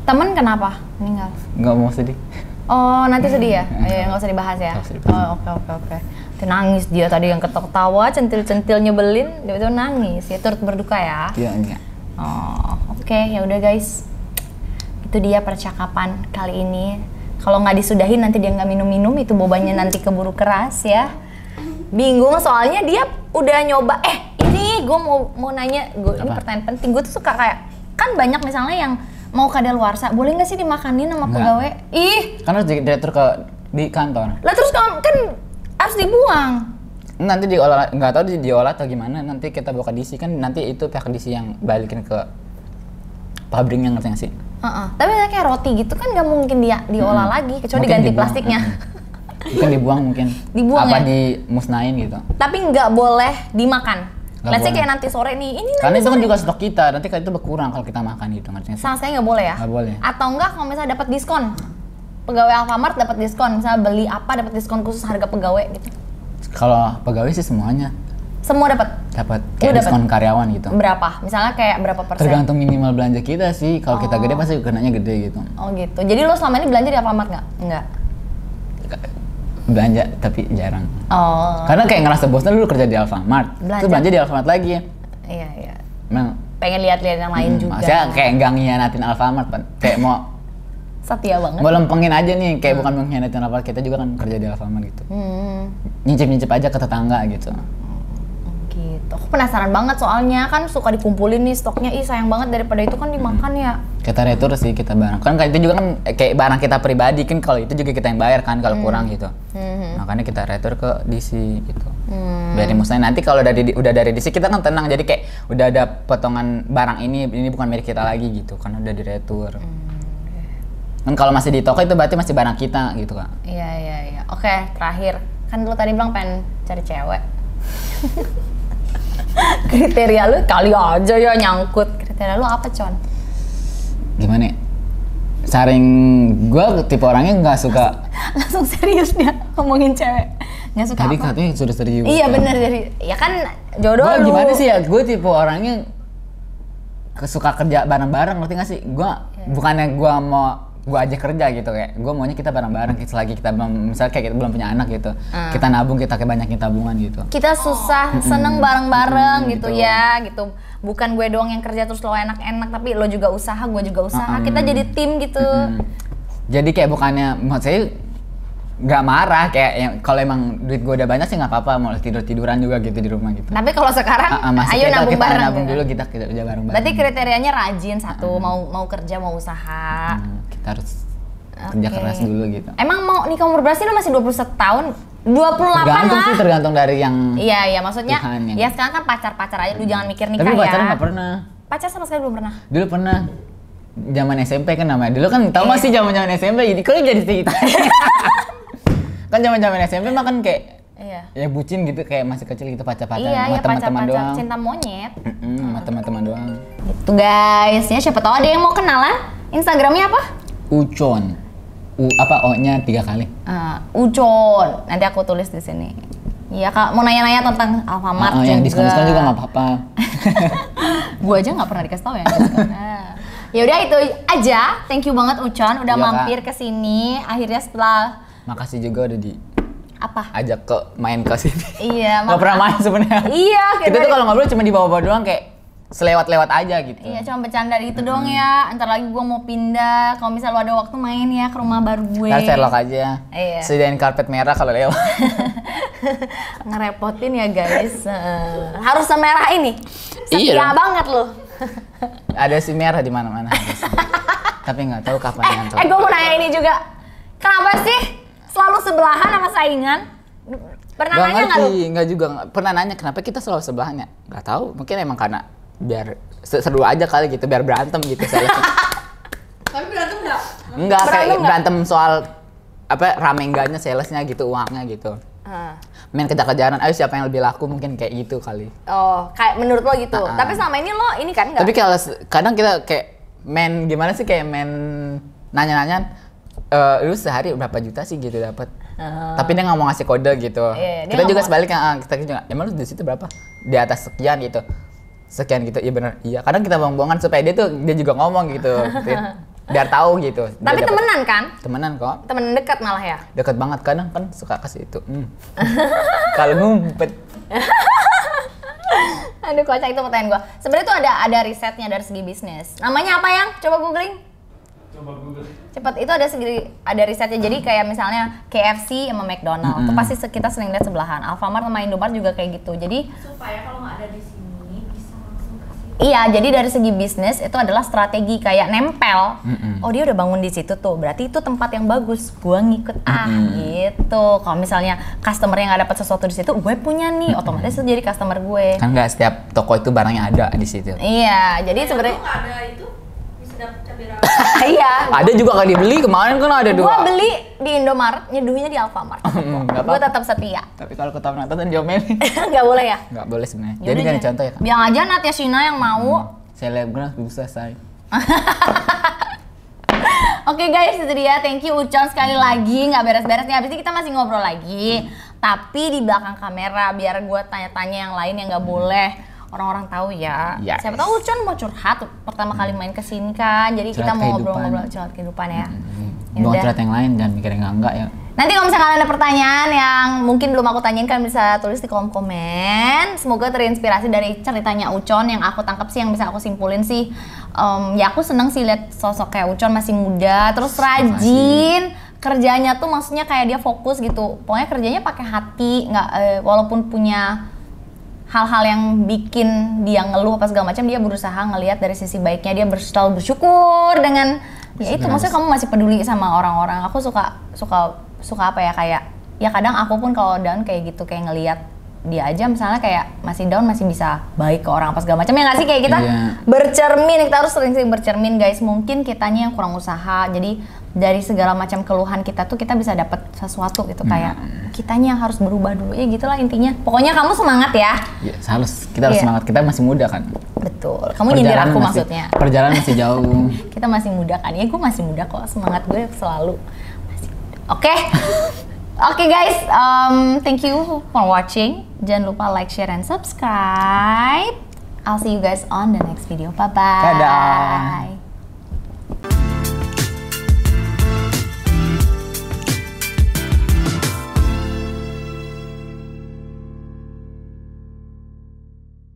Temen kenapa meninggal Nggak mau sedih. oh nanti sedih ya Ayo, nggak usah dibahas ya Nggak usah dibahas. oh oke oke oke nangis dia tadi yang ketawa centil-centil nyebelin dia itu nangis ya turut berduka ya Iya, iya. Oh, oke ya udah guys. Itu dia percakapan kali ini. Kalau nggak disudahin nanti dia nggak minum-minum itu bobanya nanti keburu keras ya. Bingung soalnya dia udah nyoba. Eh ini gue mau mau nanya, gue ini pertanyaan penting. Gue tuh suka kayak kan banyak misalnya yang mau kadaluarsa, boleh nggak sih dimakanin sama Nggak. pegawai? Ih, Kan harus di- diatur ke di kantor. lah terus kan, kan harus dibuang. Nanti diolah nggak tahu di- diolah atau gimana. Nanti kita bawa ke DC kan nanti itu pihak DC yang balikin ke pabriknya ngerti nggak sih? Heeh. Tapi kayak roti gitu kan nggak mungkin dia diolah lagi, kecuali Mungkin diganti dibuang, plastiknya. Mungkin dibuang mungkin. (laughs) Dibuang Apa ya? dimusnahin gitu. tapi nggak boleh dimakan. Nggak Let's say kayak nanti sore nih, ini Karena nanti itu kan juga stok kita. Nanti kan itu berkurang kalau kita makan gitu ngerti sih? sama sekali nggak boleh ya? Nggak boleh. Atau enggak kalau misalnya dapat diskon, pegawai Alfamart dapat diskon, misalnya beli apa dapat diskon khusus harga pegawai gitu. Kalau pegawai sih semuanya Semua dapat dapat kayak diskon karyawan gitu. berapa? Misalnya kayak berapa persen? Tergantung minimal belanja kita sih. Kalau kita gede pasti kenanya gede gitu. Oh gitu. Jadi lo selama ini belanja di Alfamart nggak? Nggak. Belanja tapi jarang. Oh. Karena kayak ngerasa bosan dulu kerja di Alfamart. Belanja. Terus belanja di Alfamart lagi ya. Iya iya. Memang Pengen lihat-lihat yang lain Hmm, juga. Maksudnya kayak nggak ngianatin Alfamart, Pan. Kayak mau setia banget. mau lempengin aja nih, kayak bukan mengkhianatin Alfamart. Kita juga kan kerja di Alfamart gitu. Hmm. Nyicip-nyicip aja ke tetangga gitu. Gitu. Aku penasaran banget soalnya kan suka dikumpulin nih stoknya, ih sayang banget daripada itu kan dimakan ya. kita retur sih kita barang. Kan itu juga kan eh, kayak barang kita pribadi kan kalau itu juga kita yang bayar kan kalau kurang gitu. Makanya kita retur ke DC gitu. Biar musnah nanti kalau dari udah dari DC kita kan tenang. Jadi kayak udah ada potongan barang ini ini bukan milik kita lagi gitu kan udah diretur. Kan kalau masih di toko itu berarti masih barang kita gitu kak. Iya iya iya. Oke terakhir. Kan lu tadi bilang pengen cari cewek. (laughs) Kriteria lu kali aja ya nyangkut. Kriteria lu apa con? gimana ya? saring gue tipe orangnya nggak suka (laughs) Langsung serius dia ngomongin cewek. Nggak suka tadi apa? katanya sudah serius Iya kan? bener jadi ya kan jodoh gue lu. gimana sih ya gue tipe orangnya kesuka kerja bareng-bareng ngerti gak sih gue Iya. bukannya gue mau gue aja kerja gitu kayak gue maunya kita bareng-bareng kita belum misalnya kayak kita belum punya anak gitu Ah. kita nabung kita kayak banyakin tabungan gitu Kita susah, seneng bareng-bareng Mm-mm, gitu gitu. ya gitu. Bukan gue doang yang kerja terus lo enak-enak tapi lo juga usaha, gue juga usaha. Mm-mm. Kita jadi tim gitu. Hmm. jadi kayak bukannya maksud saya nggak marah kayak yang kalau emang duit gue udah banyak sih nggak apa-apa mau tidur tiduran juga gitu di rumah gitu Tapi kalau sekarang, ah, masih ayo nabung kita bareng. nabung dulu kita kita kerja bareng-bareng Berarti kriterianya rajin satu, mau mau kerja mau usaha. Hmm, kita harus kerja Oke. keras dulu gitu Emang mau nikah umur berapa sih lu masih 21 tahun? 28 tergantung lah. sih tergantung dari yang Iya, iya maksudnya Tuhan yang- ya sekarang kan pacar-pacar aja lu jangan mikir nikah tapi ya. pacaran nggak pernah Pacar sama sekali belum pernah. dulu pernah zaman SMP kan namanya dulu kan tau masih zaman zaman SMP jadi kok jadi cerita (laughs) kan zaman zaman SMP mah kan kayak Iya. ya bucin gitu kayak masih kecil gitu pacar pacar iya, sama iya teman-teman pacar-pacar doang cinta monyet. Mm-mm, sama teman-teman doang Gitu guys, ya siapa tahu ada yang mau kenalan. Instagramnya apa? ucon u apa o nya tiga kali Ah, Ucon. Nanti aku tulis di sini. Iya kak, mau nanya-nanya tentang Alfamart Ah, ah, juga. yang diskon diskon juga nggak apa-apa (laughs) gue aja nggak pernah dikasih tahu ya. Nah. ya udah itu aja. Thank you banget Ucon udah Iya, mampir ke sini. Akhirnya setelah makasih juga udah diajak apa? ke main ke sini Iya, (laughs) nggak pernah main sebenarnya Iya, kita tuh kalau ngobrol cuma di bawah-bawah doang kayak selewat-lewat aja gitu Iya, cuma bercanda gitu doang ya. Ntar lagi gue mau pindah. Kalau misal lo ada waktu main ya ke rumah baru gue. Ntar Sherlock aja. Iya. Sediain karpet merah kalau lewat. (laughs) Ngerepotin ya guys. Eh, harus semerah ini. Setia Iya dong. banget lo. (laughs) Ada si merah di mana-mana. Tapi nggak tahu kapan eh, eh gue mau nanya ini juga. Kenapa sih selalu sebelahan sama saingan? Pernah Gak nanya nggak nggak juga pernah nanya kenapa kita selalu sebelahnya. Nggak tahu, mungkin emang karena biar se- seru aja kali gitu, biar berantem gitu. (laughs) Tapi berantem nggak? Enggak, Berantem kayak nggak? berantem soal apa rame enggaknya salesnya gitu, uangnya gitu. Ah. Main kejar-kejaran, ayo siapa yang lebih laku mungkin kayak gitu kali. Oh, kayak menurut lo gitu. Ah, ah. Tapi selama ini lo ini kan nggak? Tapi kalau kadang kita kayak main gimana sih kayak main nanya-nanya eh lu sehari berapa juta sih gitu dapat. Ah. Tapi dia nggak mau ngasih kode gitu. Iya, dia kita juga sebaliknya ah, kita juga emang lu di situ berapa? Di atas sekian gitu. Sekian gitu. Iya benar. Iya, kadang kita bohong-bohongan supaya dia tuh dia juga ngomong gitu. (laughs) Biar tahu gitu. Tapi dapet- temenan kan? Temenan kok. Temen dekat malah ya. Dekat banget kadang kan suka kasih itu. Hmm. (laughs) Kalau ngumpet (laughs) Aduh kocak itu pertanyaan gua. Sebenarnya tuh ada ada risetnya dari segi bisnis. Namanya apa yang? Coba googling. Coba Google. Cepat itu ada segi ada risetnya. Jadi kayak misalnya KFC sama McDonald. Itu pasti kita sering lihat sebelahan. Alfamart sama Indomaret juga kayak gitu. Jadi supaya kalau nggak ada di sini bisa langsung kasih Iya, jadi dari segi bisnis itu adalah strategi kayak nempel. Oh dia udah bangun di situ tuh, berarti itu tempat yang bagus. Gua ngikut ah gitu. Kalau misalnya customer yang nggak dapat sesuatu di situ, gue punya nih, otomatis itu jadi customer gue. kan nggak setiap toko itu barangnya ada di situ. Iya, jadi Kalau sebenarnya nggak ada itu bisa dapat cabai rawit (laughs) iya. Ada juga kali dibeli kemarin kan ada dua. Gua beli di Indomaret, nyeduhnya di Alfamart. (laughs) Hmm, nggak gue apa-apa. tetap setia. Tapi kalau ketahuan nonton diomelin. (laughs) Nggak boleh ya? Nggak boleh sebenarnya. Jadi kan deh. contoh ya kak. Bilang aja Nat Yashina yang mau. Selebgram bisa selesai. Oke guys, itu dia. Thank you Ucon sekali lagi. Nggak beres-beres nih. Habis ini kita masih ngobrol lagi. Tapi di belakang kamera biar gue tanya-tanya yang lain yang nggak boleh orang-orang tahu ya. Yes. Siapa tahu Ucon mau curhat pertama kali main ke sini kan. Jadi kita Curhat mau kehidupan. ngobrol-ngobrol curhat kehidupan ya. Ya Bukan udah. curhat yang lain jangan mikir yang enggak enggak ya. Nanti kalau misalkan ada pertanyaan yang mungkin belum aku tanyain kan bisa tulis di kolom komen. Semoga terinspirasi dari ceritanya Ucon yang aku tangkap sih yang bisa aku simpulin sih. em, ya aku seneng sih lihat sosok kayak Ucon masih muda, terus rajin. Kerjanya tuh maksudnya kayak dia fokus gitu. Pokoknya kerjanya pakai hati, nggak eh, walaupun punya hal-hal yang bikin dia ngeluh apa segala macam dia berusaha ngelihat dari sisi baiknya dia selalu bersyukur dengan ya itu maksudnya kamu masih peduli sama orang-orang. Aku suka suka suka apa ya kayak ya kadang aku pun kalau down kayak gitu kayak ngelihat dia aja misalnya kayak masih down masih bisa baik ke orang apa segala macam ya nggak sih? Kayak kita Iya. bercermin kita harus sering-sering bercermin guys. Mungkin kitanya yang kurang usaha jadi dari segala macam keluhan kita tuh kita bisa dapat sesuatu gitu kayak kitanya yang harus berubah dulu. Ya gitulah intinya. Pokoknya kamu semangat ya. Ya, harus. Kita harus Iya. semangat. Kita masih muda kan. betul. Kamu nyindir aku masih, maksudnya. Perjalanan masih (laughs) jauh. kita masih muda kan? Ya gue masih muda kok. Semangat gue selalu masih muda. oke? (laughs) Oke guys. Um, thank you for watching. Jangan lupa like share and subscribe. I'll see you guys on the next video. Bye bye Dadah.